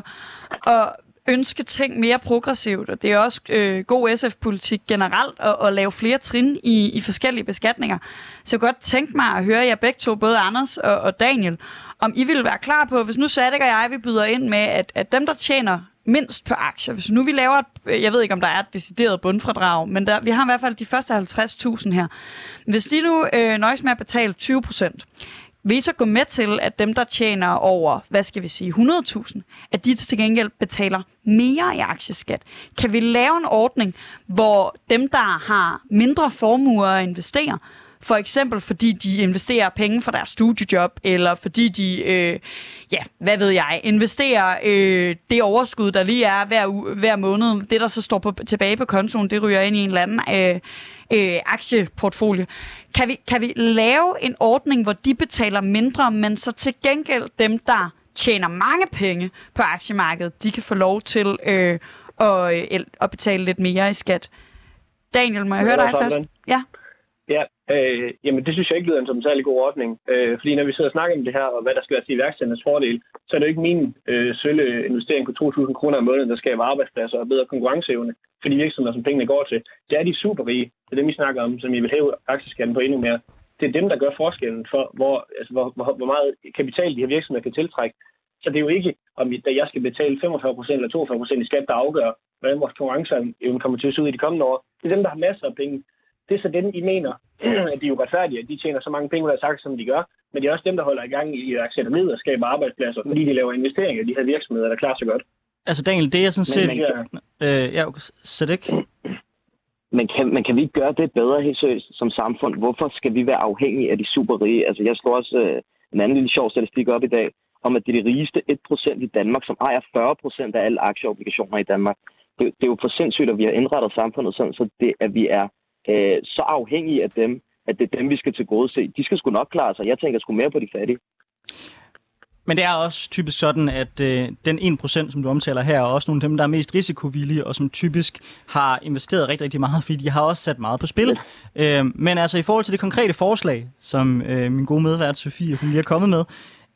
og ønske ting mere progressivt, og det er også øh, god SF-politik generelt at, at lave flere trin i, i forskellige beskatninger. Så jeg kunne godt tænke mig at høre jer begge to, både Anders og, og Daniel, om I ville være klar på, hvis nu Sadek og jeg, vi byder ind med, at, at dem, der tjener mindst på aktier, hvis nu vi laver, et, øh, jeg ved ikke, om der er et decideret bundfradrag, men der, vi har i hvert fald de første 50.000 her. Hvis de nu øh, nøjes med at betale 20 procent, vil I så gå med til, at dem, der tjener over, hvad skal vi sige, 100.000, at de til gengæld betaler mere i aktieskat? Kan vi lave en ordning, hvor dem, der har mindre formuer at investere, for eksempel fordi de investerer penge for deres studiejob, eller fordi de, øh, ja, hvad ved jeg, investerer øh, det overskud, der lige er hver, hver måned. Det, der så står på, tilbage på kontoen, det ryger ind i en eller anden øh, øh, aktieportfolio. Kan vi, kan vi lave en ordning, hvor de betaler mindre, men så til gengæld dem, der tjener mange penge på aktiemarkedet, de kan få lov til øh, at, at betale lidt mere i skat. Daniel, må jeg høre dig først? Ja. Ja, øh, jamen det synes jeg ikke lyder som en særlig god ordning. Øh, fordi når vi sidder og snakker om det her, og hvad der skal være til iværksætternes fordel, så er det jo ikke min øh, sølle investering på 2.000 kroner om måneden, der skaber arbejdspladser og bedre konkurrenceevne for de virksomheder, som pengene går til. Det er de superrige. Det er dem, vi snakker om, som I vil hæve aktieskatten på endnu mere. Det er dem, der gør forskellen for, hvor, altså, hvor, hvor, hvor meget kapital de her virksomheder kan tiltrække. Så det er jo ikke, om da jeg skal betale 45% eller 42% i skat, der afgør, hvordan vores konkurrenceevne kommer til at se ud i de kommende år. Det er dem, der har masser af penge det er så dem, I mener, <clears throat> at de er jo retfærdige, at de tjener så mange penge ud af sagt, som de gør. Men det er også dem, der holder i gang i iværksætteriet og skaber arbejdspladser, fordi de laver investeringer i de her virksomheder, der klarer sig godt. Altså Daniel, det er sådan set... Men, øh, ja, så det ikke. Men kan, men kan vi ikke gøre det bedre helt seriøst som samfund? Hvorfor skal vi være afhængige af de superrige? Altså jeg slår også øh, en anden lille sjov statistik op i dag, om at det er de rigeste 1% i Danmark, som ejer 40% af alle aktieobligationer i Danmark. Det, det er jo for sindssygt, at vi har indrettet samfundet sådan, så det, at vi er øh, så afhængige af dem, at det er dem, vi skal til gode se. De skal sgu nok klare sig. Jeg tænker sgu mere på de fattige. Men det er også typisk sådan, at øh, den 1%, som du omtaler her, er også nogle af dem, der er mest risikovillige, og som typisk har investeret rigtig, rigtig meget, fordi de har også sat meget på spil. Øh, men altså i forhold til det konkrete forslag, som øh, min gode medvært Sofie hun lige er kommet med,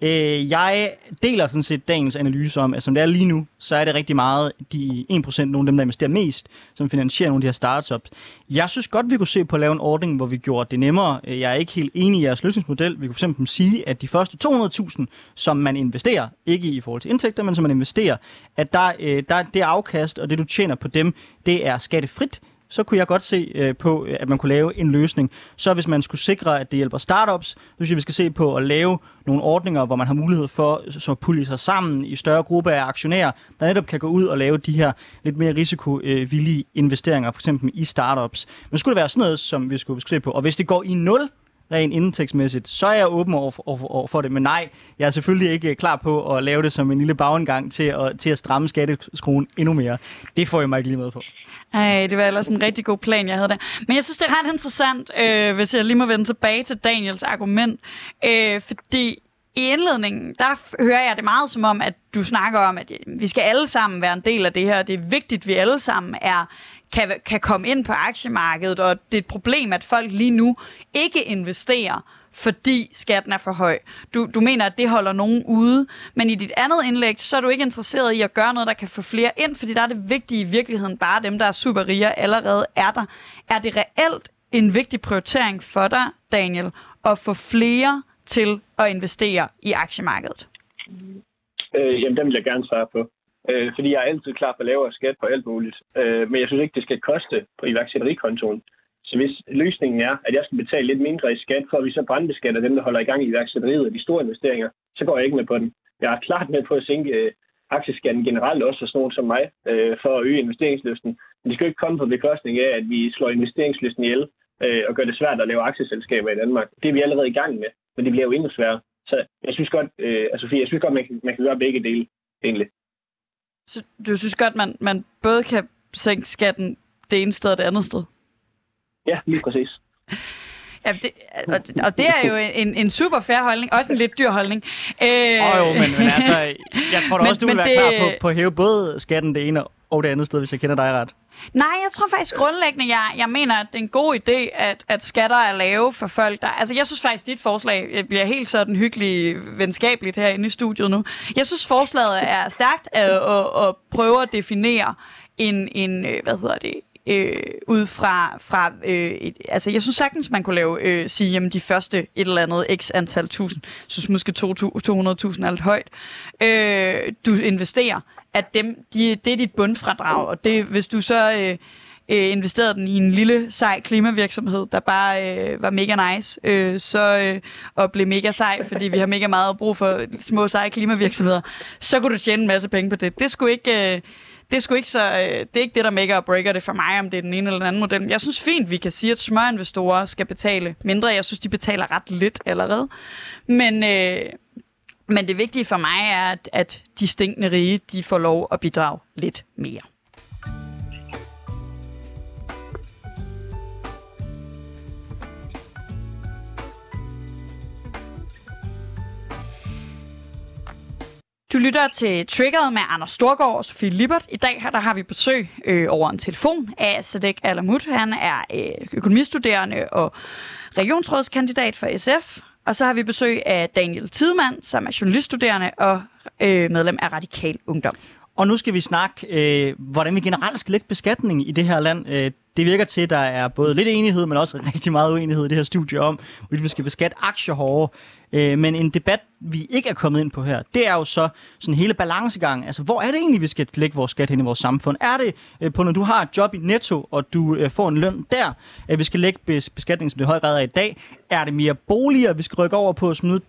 Øh, jeg deler sådan set dagens analyse om, at som det er lige nu, så er det rigtig meget de 1%, nogle af dem, der investerer mest, som finansierer nogle af de her startups. Jeg synes godt, vi kunne se på at lave en ordning, hvor vi gjorde det nemmere. Jeg er ikke helt enig i jeres løsningsmodel. Vi kunne fx sige, at de første 200.000, som man investerer, ikke i forhold til indtægter, men som man investerer, at der, øh, der det afkast og det, du tjener på dem, det er skattefrit så kunne jeg godt se øh, på, øh, at man kunne lave en løsning. Så hvis man skulle sikre, at det hjælper startups, så synes jeg, vi skal se på at lave nogle ordninger, hvor man har mulighed for øh, så at pulle sig sammen i større grupper af aktionærer, der netop kan gå ud og lave de her lidt mere risikovillige investeringer, for eksempel i startups. Men skulle det være sådan noget, som vi skulle, vi skulle se på. Og hvis det går i nul, rent indtægtsmæssigt, så er jeg åben over for, over, over for det. Men nej, jeg er selvfølgelig ikke øh, klar på at lave det som en lille bagindgang til at, til at stramme skatteskruen endnu mere. Det får jeg mig ikke lige med på. Ej, det var ellers en rigtig god plan, jeg havde der. Men jeg synes, det er ret interessant, øh, hvis jeg lige må vende tilbage til Daniels argument. Øh, fordi i indledningen, der hører jeg det meget som om, at du snakker om, at vi skal alle sammen være en del af det her. Det er vigtigt, at vi alle sammen er kan, kan komme ind på aktiemarkedet, og det er et problem, at folk lige nu ikke investerer, fordi skatten er for høj. Du, du mener, at det holder nogen ude, men i dit andet indlæg, så er du ikke interesseret i at gøre noget, der kan få flere ind, fordi der er det vigtige i virkeligheden bare dem, der er super rige allerede er der. Er det reelt en vigtig prioritering for dig, Daniel, at få flere til at investere i aktiemarkedet? Øh, jamen, den vil jeg gerne svare på. Øh, fordi jeg er altid klar for lavere skat på alt muligt. Øh, men jeg synes ikke, det skal koste på iværksætterikontoen. Så hvis løsningen er, at jeg skal betale lidt mindre i skat, for at vi så brandbeskatter dem, der holder i gang i iværksætteriet og de store investeringer, så går jeg ikke med på den. Jeg er klart med på at sænke øh, aktieskatten generelt også for sådan nogen som mig, øh, for at øge investeringslysten. Men det skal jo ikke komme på bekostning af, at vi slår investeringslysten ihjel øh, og gør det svært at lave aktieselskaber i Danmark. Det er vi allerede i gang med, men det bliver jo endnu sværere. Så jeg synes godt, øh, altså, jeg synes godt man, kan, man kan gøre begge dele, egentlig. Så du synes godt, man, man både kan sænke skatten det ene sted og det andet sted? Ja, lige præcis. <laughs> Ja, det, og, og det er jo en, en super fair holdning, også en lidt dyr holdning. Øh, oh, jo, men, men altså, <laughs> jeg tror da også, du vil være det, klar på, på at hæve både skatten det ene og det andet sted, hvis jeg kender dig ret. Nej, jeg tror faktisk grundlæggende, jeg, jeg mener, at det er en god idé, at, at skatter er lave for folk, der... Altså, jeg synes faktisk, dit forslag bliver helt sådan hyggeligt venskabeligt herinde i studiet nu. Jeg synes, forslaget er stærkt at, at, at prøve at definere en, en øh, hvad hedder det, øh, ud fra, fra øh, et, altså jeg synes sagtens, man kunne lave, øh, sige, jamen de første et eller andet x antal tusind, jeg synes måske 200.000 er lidt højt, øh, du investerer, at dem, de, det er dit bundfradrag, og det, hvis du så øh, øh, investerede den i en lille, sej klimavirksomhed, der bare øh, var mega nice, øh, så, øh, og blev mega sej, fordi vi har mega meget brug for små, seje klimavirksomheder, så kunne du tjene en masse penge på det. Det skulle ikke... Øh, det er sgu ikke så, øh, det er ikke det, der maker og breaker det for mig, om det er den ene eller den anden model. Jeg synes fint, vi kan sige, at smørinvestorer skal betale mindre. Jeg synes, de betaler ret lidt allerede. Men, øh, men det vigtige for mig er, at, at de stinkende rige, de får lov at bidrage lidt mere. Du lytter til Triggeret med Anders Storgård og Sofie Libert. I dag her, der har vi besøg øh, over en telefon af Sadek Alamut. Han er øh, økonomistuderende og regionsrådskandidat for SF. Og så har vi besøg af Daniel Tidemand, som er journaliststuderende og øh, medlem af Radikal Ungdom. Og nu skal vi snakke, øh, hvordan vi generelt skal lægge beskatning i det her land. Øh, det virker til, at der er både lidt enighed, men også rigtig meget uenighed i det her studie om, hvorvidt vi skal beskatte aktier hårdere. Øh, men en debat, vi ikke er kommet ind på her, det er jo så sådan hele balancegang. Altså, hvor er det egentlig, vi skal lægge vores skat hen i vores samfund? Er det øh, på, når du har et job i Netto, og du øh, får en løn der, at vi skal lægge beskatning, som det i høj grad er i dag? Er det mere boliger, vi skal rykke over på at smide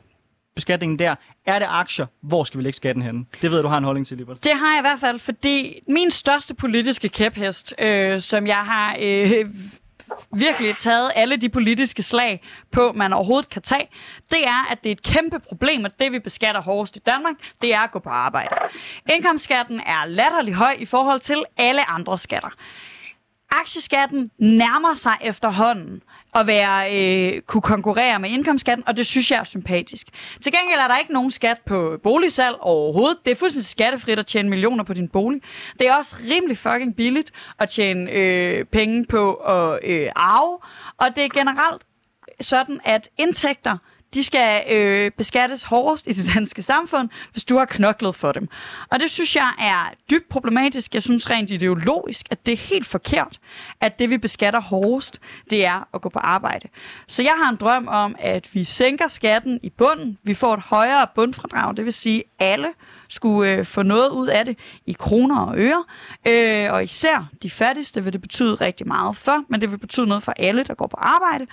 beskatningen der? Er det aktier? Hvor skal vi lægge skatten hen? Det ved jeg, du har en holdning til, Libert. Det har jeg i hvert fald, fordi min største politiske kæphest, øh, som jeg har øh, virkelig taget alle de politiske slag på, man overhovedet kan tage, det er, at det er et kæmpe problem, at det, vi beskatter hårdest i Danmark, det er at gå på arbejde. Indkomstskatten er latterlig høj i forhold til alle andre skatter. Aktieskatten nærmer sig efterhånden at være, øh, kunne konkurrere med indkomstskatten, og det synes jeg er sympatisk. Til gengæld er der ikke nogen skat på boligsalg overhovedet. Det er fuldstændig skattefrit at tjene millioner på din bolig. Det er også rimelig fucking billigt at tjene øh, penge på at øh, arve, og det er generelt sådan, at indtægter de skal øh, beskattes hårdest i det danske samfund, hvis du har knoklet for dem. Og det synes jeg er dybt problematisk. Jeg synes rent ideologisk, at det er helt forkert, at det vi beskatter hårdest, det er at gå på arbejde. Så jeg har en drøm om, at vi sænker skatten i bunden. Vi får et højere bundfradrag, det vil sige alle skulle øh, få noget ud af det i kroner og øre. Øh, og især de fattigste vil det betyde rigtig meget for, men det vil betyde noget for alle, der går på arbejde.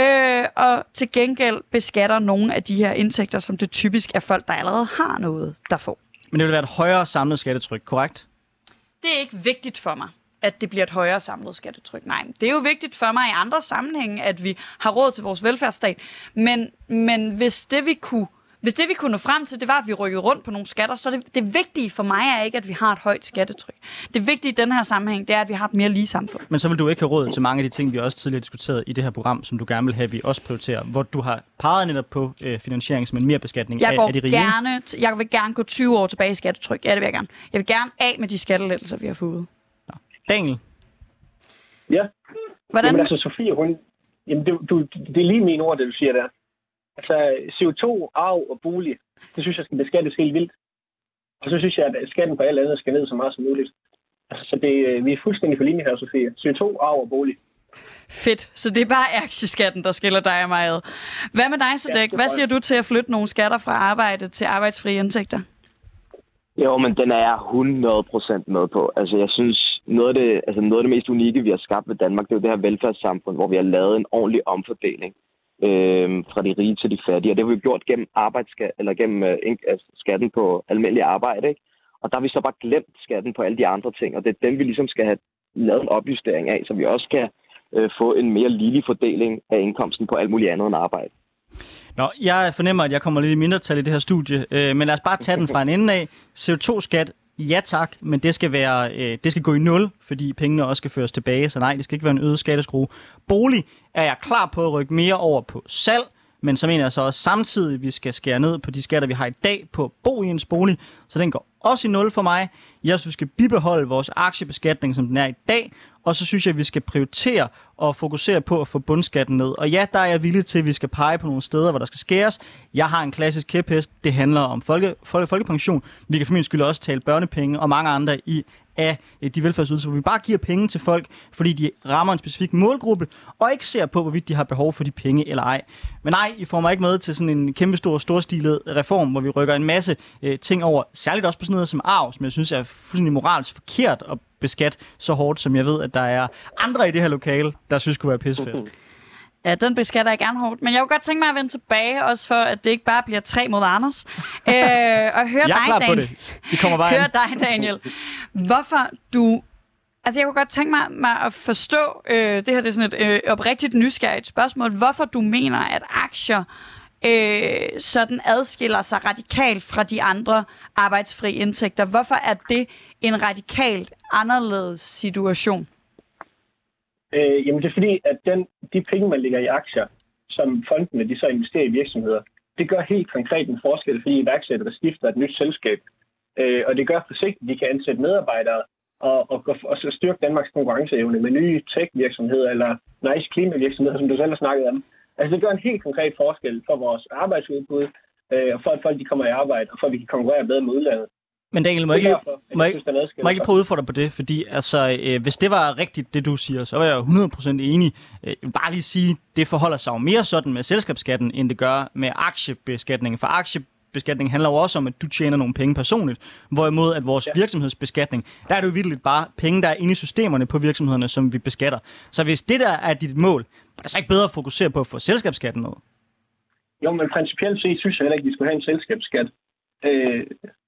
Øh, og til gengæld beskatter nogle af de her indtægter, som det typisk er folk, der allerede har noget, der får. Men det vil være et højere samlet skattetryk, korrekt? Det er ikke vigtigt for mig at det bliver et højere samlet skattetryk. Nej, det er jo vigtigt for mig i andre sammenhænge, at vi har råd til vores velfærdsstat. Men, men hvis det vi kunne hvis det vi kunne nå frem til, det var, at vi rykkede rundt på nogle skatter, så det, det vigtige for mig er ikke, at vi har et højt skattetryk. Det vigtige i den her sammenhæng, det er, at vi har et mere lige samfund. Men så vil du ikke have råd til mange af de ting, vi også tidligere diskuteret i det her program, som du gerne vil have, at vi også prioriterer, hvor du har peget netop på øh, finansiering som en mere beskatning jeg af, af de rige. Gerne, jeg vil gerne gå 20 år tilbage i skattetryk. Ja, det vil jeg gerne. Jeg vil gerne af med de skattelettelser, vi har fået. Nå. Daniel? Ja. Hvordan? Jamen altså, Sofie, hun... Jamen, det, du, det er lige mine ord, det du siger der. Altså, CO2, arv og bolig, det synes jeg skal beskattes helt vildt. Og så synes jeg, at skatten på alt andet skal ned så meget som muligt. Altså, så det, vi er fuldstændig for linje her, Sofie. CO2, arv og bolig. Fedt. Så det er bare aktieskatten, der skiller dig og mig ad. Hvad med dig, Sadek? Hvad siger du til at flytte nogle skatter fra arbejde til arbejdsfrie indtægter? Jo, men den er jeg 100% med på. Altså, jeg synes, noget af, det, altså noget af det mest unikke, vi har skabt ved Danmark, det er jo det her velfærdssamfund, hvor vi har lavet en ordentlig omfordeling øh, fra de rige til de fattige. Og det har vi gjort gennem arbejdsskat, eller gennem øh, altså, skatten på almindelig arbejde. Ikke? Og der har vi så bare glemt skatten på alle de andre ting, og det er dem, vi ligesom skal have lavet en opjustering af, så vi også kan øh, få en mere ligelig fordeling af indkomsten på alt muligt andet end arbejde. Nå, jeg fornemmer, at jeg kommer lidt i mindretal i det her studie, øh, men lad os bare tage den fra en ende af. CO2-skat ja tak, men det skal, være, øh, det skal gå i nul, fordi pengene også skal føres tilbage, så nej, det skal ikke være en øget skatteskrue. Bolig er jeg klar på at rykke mere over på salg, men så mener jeg så også samtidig, at vi skal skære ned på de skatter, vi har i dag på at bo i ens bolig, så den går også i nul for mig. Jeg synes, vi skal bibeholde vores aktiebeskatning, som den er i dag, og så synes jeg, at vi skal prioritere og fokusere på at få bundskatten ned. Og ja, der er jeg villig til, at vi skal pege på nogle steder, hvor der skal skæres. Jeg har en klassisk kæphest. Det handler om folke, folke, folkepension. Vi kan for min skyld også tale børnepenge og mange andre i af øh, de velfærdsydelser, hvor vi bare giver penge til folk, fordi de rammer en specifik målgruppe, og ikke ser på, hvorvidt de har behov for de penge eller ej. Men nej, I får mig ikke med til sådan en kæmpe stor, storstilet reform, hvor vi rykker en masse øh, ting over, særligt også på sådan noget som arv, som jeg synes er fuldstændig moralsk forkert at beskatte så hårdt, som jeg ved, at der er andre i det her lokale, der synes kunne være pissefedt. <laughs> Ja, den beskatter jeg gerne hårdt. Men jeg kunne godt tænke mig at vende tilbage, også for at det ikke bare bliver tre mod Anders. <laughs> øh, og høre jeg er dig, Daniel. det. Vi kommer bare <laughs> høre dig, Daniel. Hvorfor du... Altså, jeg kunne godt tænke mig, mig at forstå, øh, det her det er sådan et øh, oprigtigt nysgerrigt spørgsmål, hvorfor du mener, at aktier øh, sådan adskiller sig radikalt fra de andre arbejdsfri indtægter. Hvorfor er det en radikalt anderledes situation? Øh, jamen det er fordi, at den, de penge, man lægger i aktier, som fondene de så investerer i virksomheder, det gør helt konkret en forskel for de iværksættere, der skifter et nyt selskab. Øh, og det gør på sigt, at de kan ansætte medarbejdere og, og, og så styrke Danmarks konkurrenceevne med nye tech-virksomheder eller nice klimavirksomheder, som du selv har snakket om. Altså det gør en helt konkret forskel for vores arbejdsudbud, øh, og for at folk de kommer i arbejde, og for at vi kan konkurrere bedre med udlandet. Men Daniel, må jeg ikke, må jeg ikke prøve at udfordre på det? Fordi altså, øh, hvis det var rigtigt, det du siger, så var jeg 100% enig. Øh, jeg vil bare lige sige, det forholder sig jo mere sådan med selskabsskatten, end det gør med aktiebeskatningen. For aktiebeskatning handler jo også om, at du tjener nogle penge personligt. Hvorimod at vores ja. virksomhedsbeskatning, der er det jo virkelig bare penge, der er inde i systemerne på virksomhederne, som vi beskatter. Så hvis det der er dit mål, er det så ikke bedre at fokusere på at få selskabsskatten ned? Jo, men principielt set synes jeg heller ikke, at vi skal have en selskabsskat. Øh,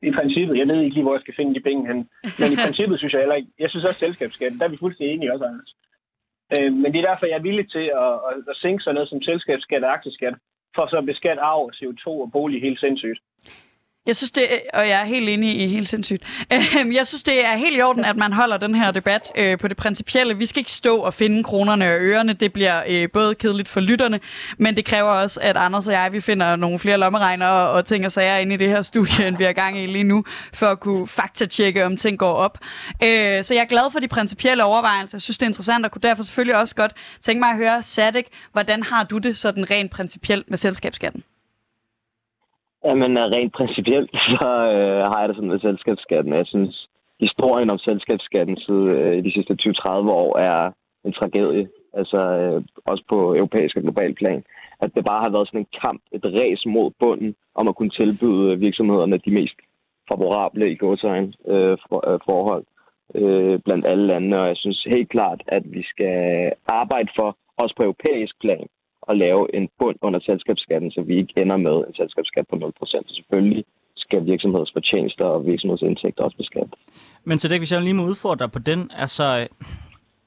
I princippet, jeg ved ikke lige, hvor jeg skal finde de penge hen, men i <laughs> princippet synes jeg heller ikke, jeg synes også selskabsskat, der er vi fuldstændig enige også, Anders. Øh, men det er derfor, jeg er villig til at, at, at sænke sådan noget som selskabsskat og aktieskat, for så at beskatte arv, CO2 og bolig helt sindssygt. Jeg synes det, og jeg er helt enig i helt sindssygt. Øhm, jeg synes det er helt i orden, at man holder den her debat øh, på det principielle. Vi skal ikke stå og finde kronerne og ørerne. Det bliver øh, både kedeligt for lytterne, men det kræver også, at Anders og jeg vi finder nogle flere lommeregnere og ting og sager ind i det her studie, end vi er gang i lige nu, for at kunne faktatjekke, om ting går op. Øh, så jeg er glad for de principielle overvejelser. Jeg synes, det er interessant, og kunne derfor selvfølgelig også godt tænke mig at høre, Sadek, hvordan har du det sådan rent principielt med selskabsskatten? Jamen, øh, rent principielt, <laughs> så øh, har jeg det sådan med selskabsskatten. Jeg synes, historien om selskabsskatten øh, i øh, de sidste 20-30 år er en tragedie. Altså, øh, også på europæisk og global plan. At det bare har været sådan en kamp, et ræs mod bunden, om at kunne tilbyde øh, virksomhederne de mest favorable i gåsøjne øh, for, øh, forhold øh, blandt alle lande. Og jeg synes helt klart, at vi skal arbejde for, også på europæisk plan, at lave en bund under selskabsskatten, så vi ikke ender med en selskabsskat på 0%. Så selvfølgelig skal virksomheders fortjenester og virksomhedsindtægter også beskattes. Men så det, hvis jeg lige må udfordre dig på den, altså,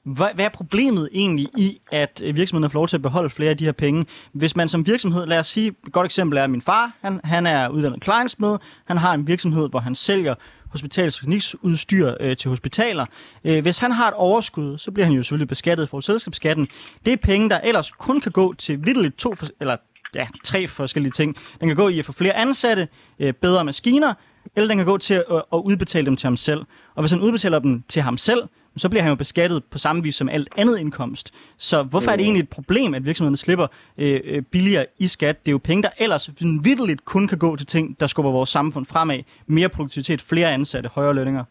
hvad, hvad er problemet egentlig i, at øh, virksomheden får lov til at beholde flere af de her penge? Hvis man som virksomhed, lad os sige, et godt eksempel er min far, han, han er uddannet klejnsmed, han har en virksomhed, hvor han sælger hospitalstekniksudstyr øh, til hospitaler. Øh, hvis han har et overskud, så bliver han jo selvfølgelig beskattet for selskabsskatten. Det er penge, der ellers kun kan gå til vidteligt to, eller ja, tre forskellige ting. Den kan gå i at få flere ansatte, øh, bedre maskiner, eller den kan gå til at, at udbetale dem til ham selv. Og hvis han udbetaler dem til ham selv, så bliver han jo beskattet på samme vis som alt andet indkomst. Så hvorfor er det egentlig et problem, at virksomhederne slipper øh, øh, billigere i skat? Det er jo penge, der ellers vidteligt kun kan gå til ting, der skubber vores samfund fremad. Mere produktivitet, flere ansatte, højere lønninger.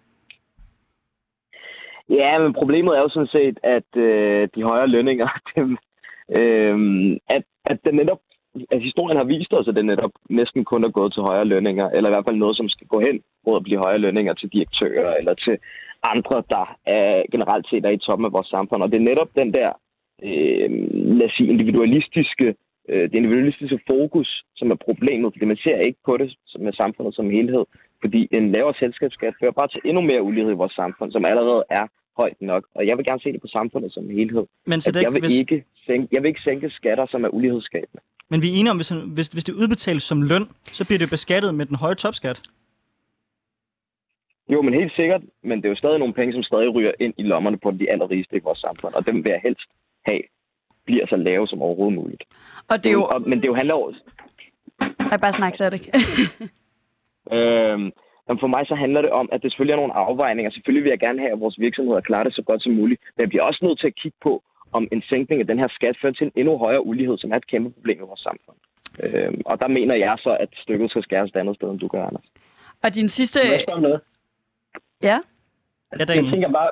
Ja, men problemet er jo sådan set, at øh, de højere lønninger, <laughs> dem, øh, at, at den netop, at historien har vist os, at det netop næsten kun er gået til højere lønninger, eller i hvert fald noget, som skal gå hen mod at blive højere lønninger til direktører, eller til andre, der er generelt set er i toppen af vores samfund. Og det er netop den der, øh, lad os sige, individualistiske, øh, det individualistiske fokus, som er problemet, fordi man ser ikke på det med samfundet som helhed. Fordi en lavere selskabsskat fører bare til endnu mere ulighed i vores samfund, som allerede er højt nok. Og jeg vil gerne se det på samfundet som helhed. Men så det, jeg, vil hvis... ikke sænke, jeg vil ikke sænke skatter, som er ulighedsskabende. Men vi er enige om, hvis, hvis, hvis det udbetales som løn, så bliver det beskattet med den høje topskat. Jo, men helt sikkert. Men det er jo stadig nogle penge, som stadig ryger ind i lommerne på de allerrigeste i vores samfund. Og dem vil jeg helst have, bliver så lave som overhovedet muligt. Og det er jo... Og, men det er jo handler også... Jeg bare snakke, så det <laughs> øhm, for mig så handler det om, at det selvfølgelig er nogle afvejninger. Selvfølgelig vil jeg gerne have, at vores virksomheder klarer det så godt som muligt. Men jeg bliver også nødt til at kigge på, om en sænkning af den her skat fører til en endnu højere ulighed, som er et kæmpe problem i vores samfund. Øhm, og der mener jeg så, at stykket skal skæres et andet sted, end du gør, Anders. Og din sidste... Jeg noget? Ja. ja jeg tænker bare,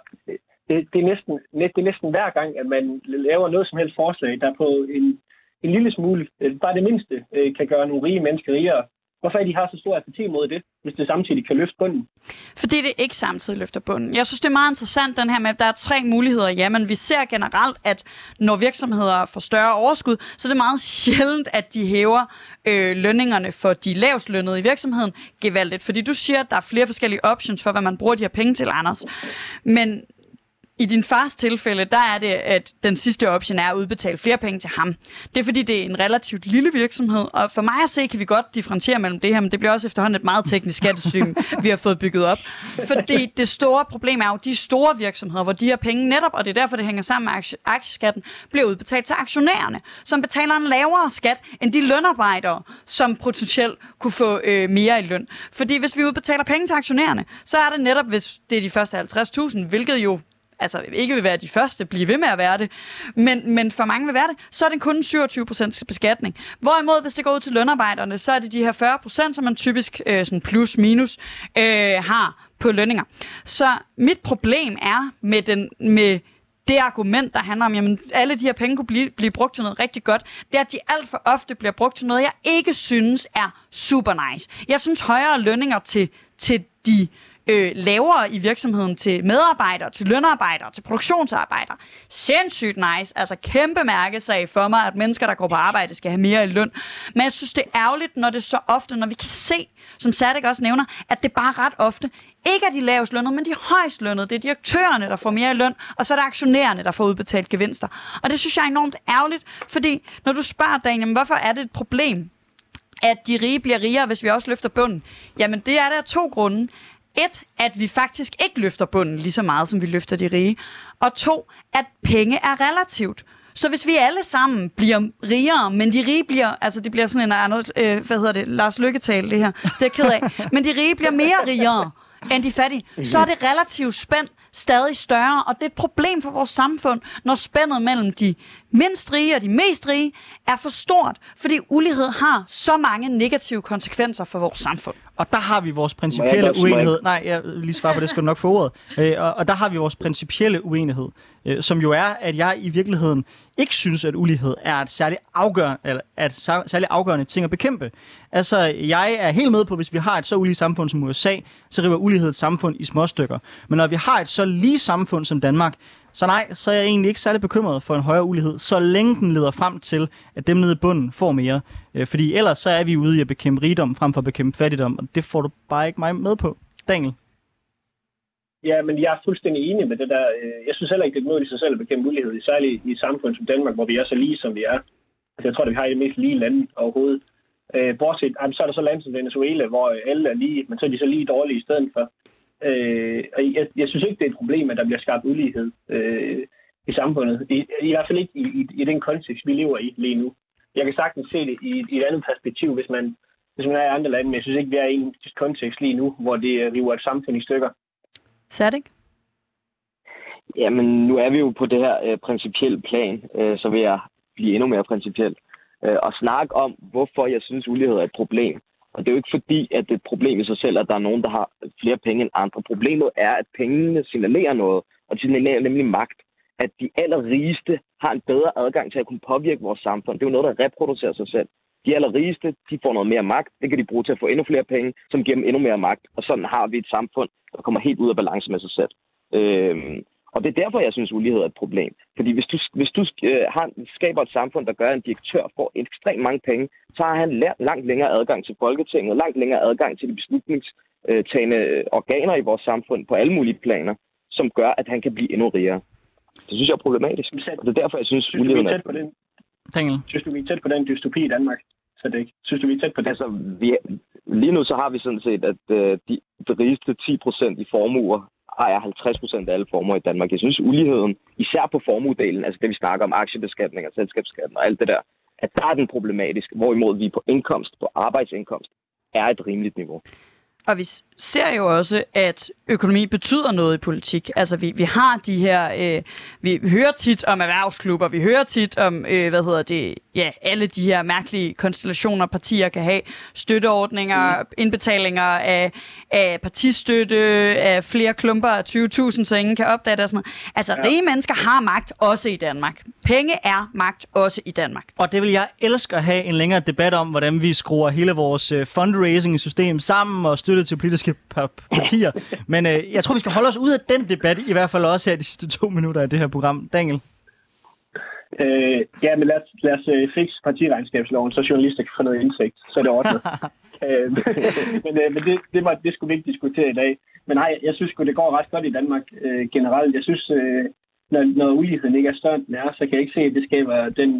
det, det, er næsten, det er næsten hver gang, at man laver noget som helst forslag, der på en, en lille smule, øh, bare det mindste, øh, kan gøre nogle rige mennesker rigere, Hvorfor er de har så stor appetit mod det, hvis det samtidig kan løfte bunden? Fordi det ikke samtidig løfter bunden. Jeg synes, det er meget interessant, den her med, at der er tre muligheder. Jamen, vi ser generelt, at når virksomheder får større overskud, så er det meget sjældent, at de hæver øh, lønningerne for de lavest lønnede i virksomheden gevaldigt. Fordi du siger, at der er flere forskellige options for, hvad man bruger de her penge til, Anders. Men i din fars tilfælde, der er det, at den sidste option er at udbetale flere penge til ham. Det er fordi, det er en relativt lille virksomhed, og for mig at se, kan vi godt differentiere mellem det her, men det bliver også efterhånden et meget teknisk skattesystem, <laughs> vi har fået bygget op. Fordi det store problem er jo de store virksomheder, hvor de her penge netop, og det er derfor, det hænger sammen med aktieskatten, bliver udbetalt til aktionærerne, som betaler en lavere skat end de lønarbejdere, som potentielt kunne få øh, mere i løn. Fordi hvis vi udbetaler penge til aktionærerne, så er det netop, hvis det er de første 50.000, hvilket jo altså ikke vil være de første, blive ved med at være det, men, men for mange vil være det, så er det kun 27% beskatning. Hvorimod, hvis det går ud til lønarbejderne, så er det de her 40%, som man typisk øh, sådan plus minus øh, har på lønninger. Så mit problem er med den med det argument, der handler om, at alle de her penge kunne blive, blive brugt til noget rigtig godt, det er, at de alt for ofte bliver brugt til noget, jeg ikke synes er super nice. Jeg synes højere lønninger til, til de øh, lavere i virksomheden til medarbejdere, til lønarbejdere, til produktionsarbejdere. Sindssygt nice. Altså kæmpe mærkesag for mig, at mennesker, der går på arbejde, skal have mere i løn. Men jeg synes, det er ærgerligt, når det så ofte, når vi kan se, som Sadek også nævner, at det bare ret ofte ikke er de lavest lønnede, men de højst lønnede. Det er direktørerne, der får mere i løn, og så er det aktionærerne, der får udbetalt gevinster. Og det synes jeg er enormt ærgerligt, fordi når du spørger Daniel, hvorfor er det et problem? at de rige bliver rigere, hvis vi også løfter bunden? Jamen, det er der to grunde. Et, at vi faktisk ikke løfter bunden lige så meget, som vi løfter de rige. Og to, at penge er relativt. Så hvis vi alle sammen bliver rigere, men de rige bliver, altså det bliver sådan en andet, øh, hvad hedder det, Lars Lykketal det her, det er ked af, men de rige bliver mere rigere end de fattige, så er det relativt spændt stadig større, og det er et problem for vores samfund, når spændet mellem de mindst rige og de mest rige er for stort, fordi ulighed har så mange negative konsekvenser for vores samfund. Og der har vi vores principielle uenighed. Nej, jeg vil lige svare på det, skal du nok få ordet. Øh, og, og der har vi vores principielle uenighed, øh, som jo er, at jeg i virkeligheden ikke synes, at ulighed er et særligt afgørende, eller et særligt afgørende ting at bekæmpe. Altså, jeg er helt med på, hvis vi har et så ulige samfund som USA, så river ulighed et samfund i små stykker. Men når vi har et så lige samfund som Danmark, så nej, så er jeg egentlig ikke særlig bekymret for en højere ulighed, så længe den leder frem til, at dem nede i bunden får mere. Øh, fordi ellers så er vi ude i at bekæmpe rigdom frem for at bekæmpe fattigdom, og det får du bare ikke mig med på. Daniel? Ja, men jeg er fuldstændig enig med det der. Øh, jeg synes heller ikke, det er noget i sig selv at bekæmpe ulighed, særligt i et samfund som Danmark, hvor vi er så lige, som vi er. Altså, jeg tror, at vi har det mest lige lande overhovedet. Øh, Bortset, jamen, så er der så lande som Venezuela, hvor alle er lige, men så er de så lige dårlige i stedet for. Øh, og jeg, jeg synes ikke, det er et problem, at der bliver skabt ulighed øh, i samfundet. I, I hvert fald ikke i, i, i den kontekst, vi lever i lige nu. Jeg kan sagtens se det i, i et andet perspektiv, hvis man, hvis man er i andre lande, men jeg synes ikke, vi er i en kontekst lige nu, hvor det river et samfund i stykker. Sadik? Jamen, nu er vi jo på det her øh, principielle plan, øh, så vil jeg blive endnu mere principiel. Øh, og snakke om, hvorfor jeg synes, ulighed er et problem. Og det er jo ikke fordi, at det er et problem i sig selv, at der er nogen, der har flere penge end andre. Problemet er, at pengene signalerer noget, og de signalerer nemlig magt. At de allerrigeste har en bedre adgang til at kunne påvirke vores samfund. Det er jo noget, der reproducerer sig selv. De allerrigeste, de får noget mere magt. Det kan de bruge til at få endnu flere penge, som giver dem endnu mere magt. Og sådan har vi et samfund, der kommer helt ud af balance med sig selv. Øhm, og det er derfor, jeg synes, ulighed er et problem. Fordi hvis du, hvis du øh, har, skaber et samfund, der gør, at en direktør får ekstremt mange penge, så har han langt længere adgang til Folketinget, langt længere adgang til de beslutningstagende organer i vores samfund på alle mulige planer, som gør, at han kan blive endnu rigere. Det synes jeg er problematisk. Og det er derfor, jeg synes, Synes uligheden er på den, Daniel? synes du, vi er tæt på den dystopi i Danmark? Så det ikke. Synes du, vi er tæt på det? Altså, vi, lige nu så har vi sådan set, at øh, de, de rigeste 10 procent i formuer ejer 50 procent af alle formuer i Danmark. Jeg synes, uligheden, især på formuedelen, altså det vi snakker om, aktiebeskatning og selskabsskatten og alt det der, at der er den problematisk, hvorimod vi på indkomst, på arbejdsindkomst, er et rimeligt niveau. Og vi ser jo også, at økonomi betyder noget i politik. Altså, vi, vi har de her... Øh, vi hører tit om erhvervsklubber, vi hører tit om, øh, hvad hedder det, ja, alle de her mærkelige konstellationer, partier kan have. Støtteordninger, mm. indbetalinger af, af partistøtte, af flere klumper af 20.000, så ingen kan opdage det og sådan noget. Altså, ja. rige mennesker har magt også i Danmark. Penge er magt også i Danmark. Og det vil jeg elske at have en længere debat om, hvordan vi skruer hele vores øh, fundraising-system sammen og støtte til politiske par- partier. Men øh, jeg tror, vi skal holde os ud af den debat, i hvert fald også her de sidste to minutter af det her program. Daniel? Øh, ja, men lad os, lad os øh, fikse partiregnskabsloven, så journalister kan få noget indsigt. Så er det ordnet. <laughs> øh, <laughs> men øh, men det, det, var, det skulle vi ikke diskutere i dag. Men nej, jeg synes det går ret godt i Danmark øh, generelt. Jeg synes, øh, når, når uligheden ikke er større, den er, så kan jeg ikke se, at det skaber den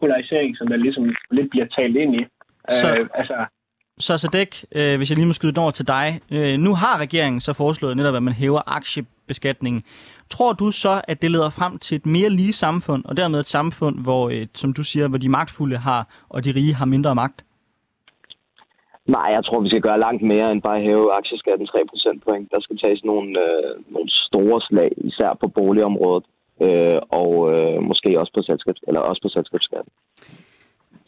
polarisering, som der ligesom lidt bliver talt ind i. Så- Øh, altså, så Sadek, øh, hvis jeg lige må skyde den over til dig. Øh, nu har regeringen så foreslået netop, at man hæver aktiebeskatningen. Tror du så, at det leder frem til et mere lige samfund, og dermed et samfund, hvor, øh, som du siger, hvor de magtfulde har, og de rige har mindre magt? Nej, jeg tror, vi skal gøre langt mere end bare hæve aktieskatten 3 procentpoint. Der skal tages nogle, øh, nogle store slag, især på boligområdet, øh, og øh, måske også på, selskabs- eller også på selskabsskatten.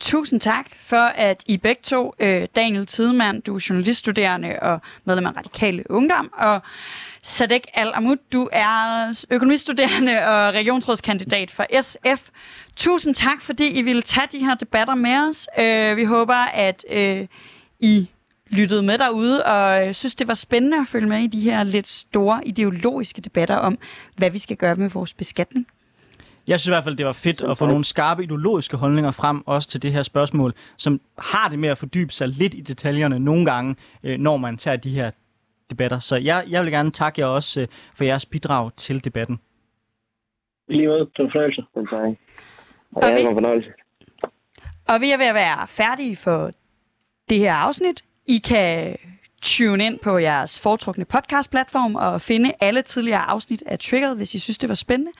Tusind tak for, at I begge to, øh, Daniel Tidemand, du er journaliststuderende og medlem af Radikale Ungdom, og Sadek Al-Amud, du er økonomistuderende og regionsrådskandidat for SF. Tusind tak, fordi I ville tage de her debatter med os. Øh, vi håber, at øh, I lyttede med derude, og øh, synes, det var spændende at følge med i de her lidt store ideologiske debatter om, hvad vi skal gøre med vores beskatning. Jeg synes i hvert fald, det var fedt at få nogle skarpe ideologiske holdninger frem, også til det her spørgsmål, som har det med at fordybe sig lidt i detaljerne nogle gange, øh, når man tager de her debatter. Så jeg, jeg vil gerne takke jer også øh, for jeres bidrag til debatten. i lige måde, det var en fornøjelse. Og det var en fornøjelse. Og vi er ved at være færdige for det her afsnit. I kan tune ind på jeres foretrukne podcast-platform og finde alle tidligere afsnit af Triggered, hvis I synes, det var spændende.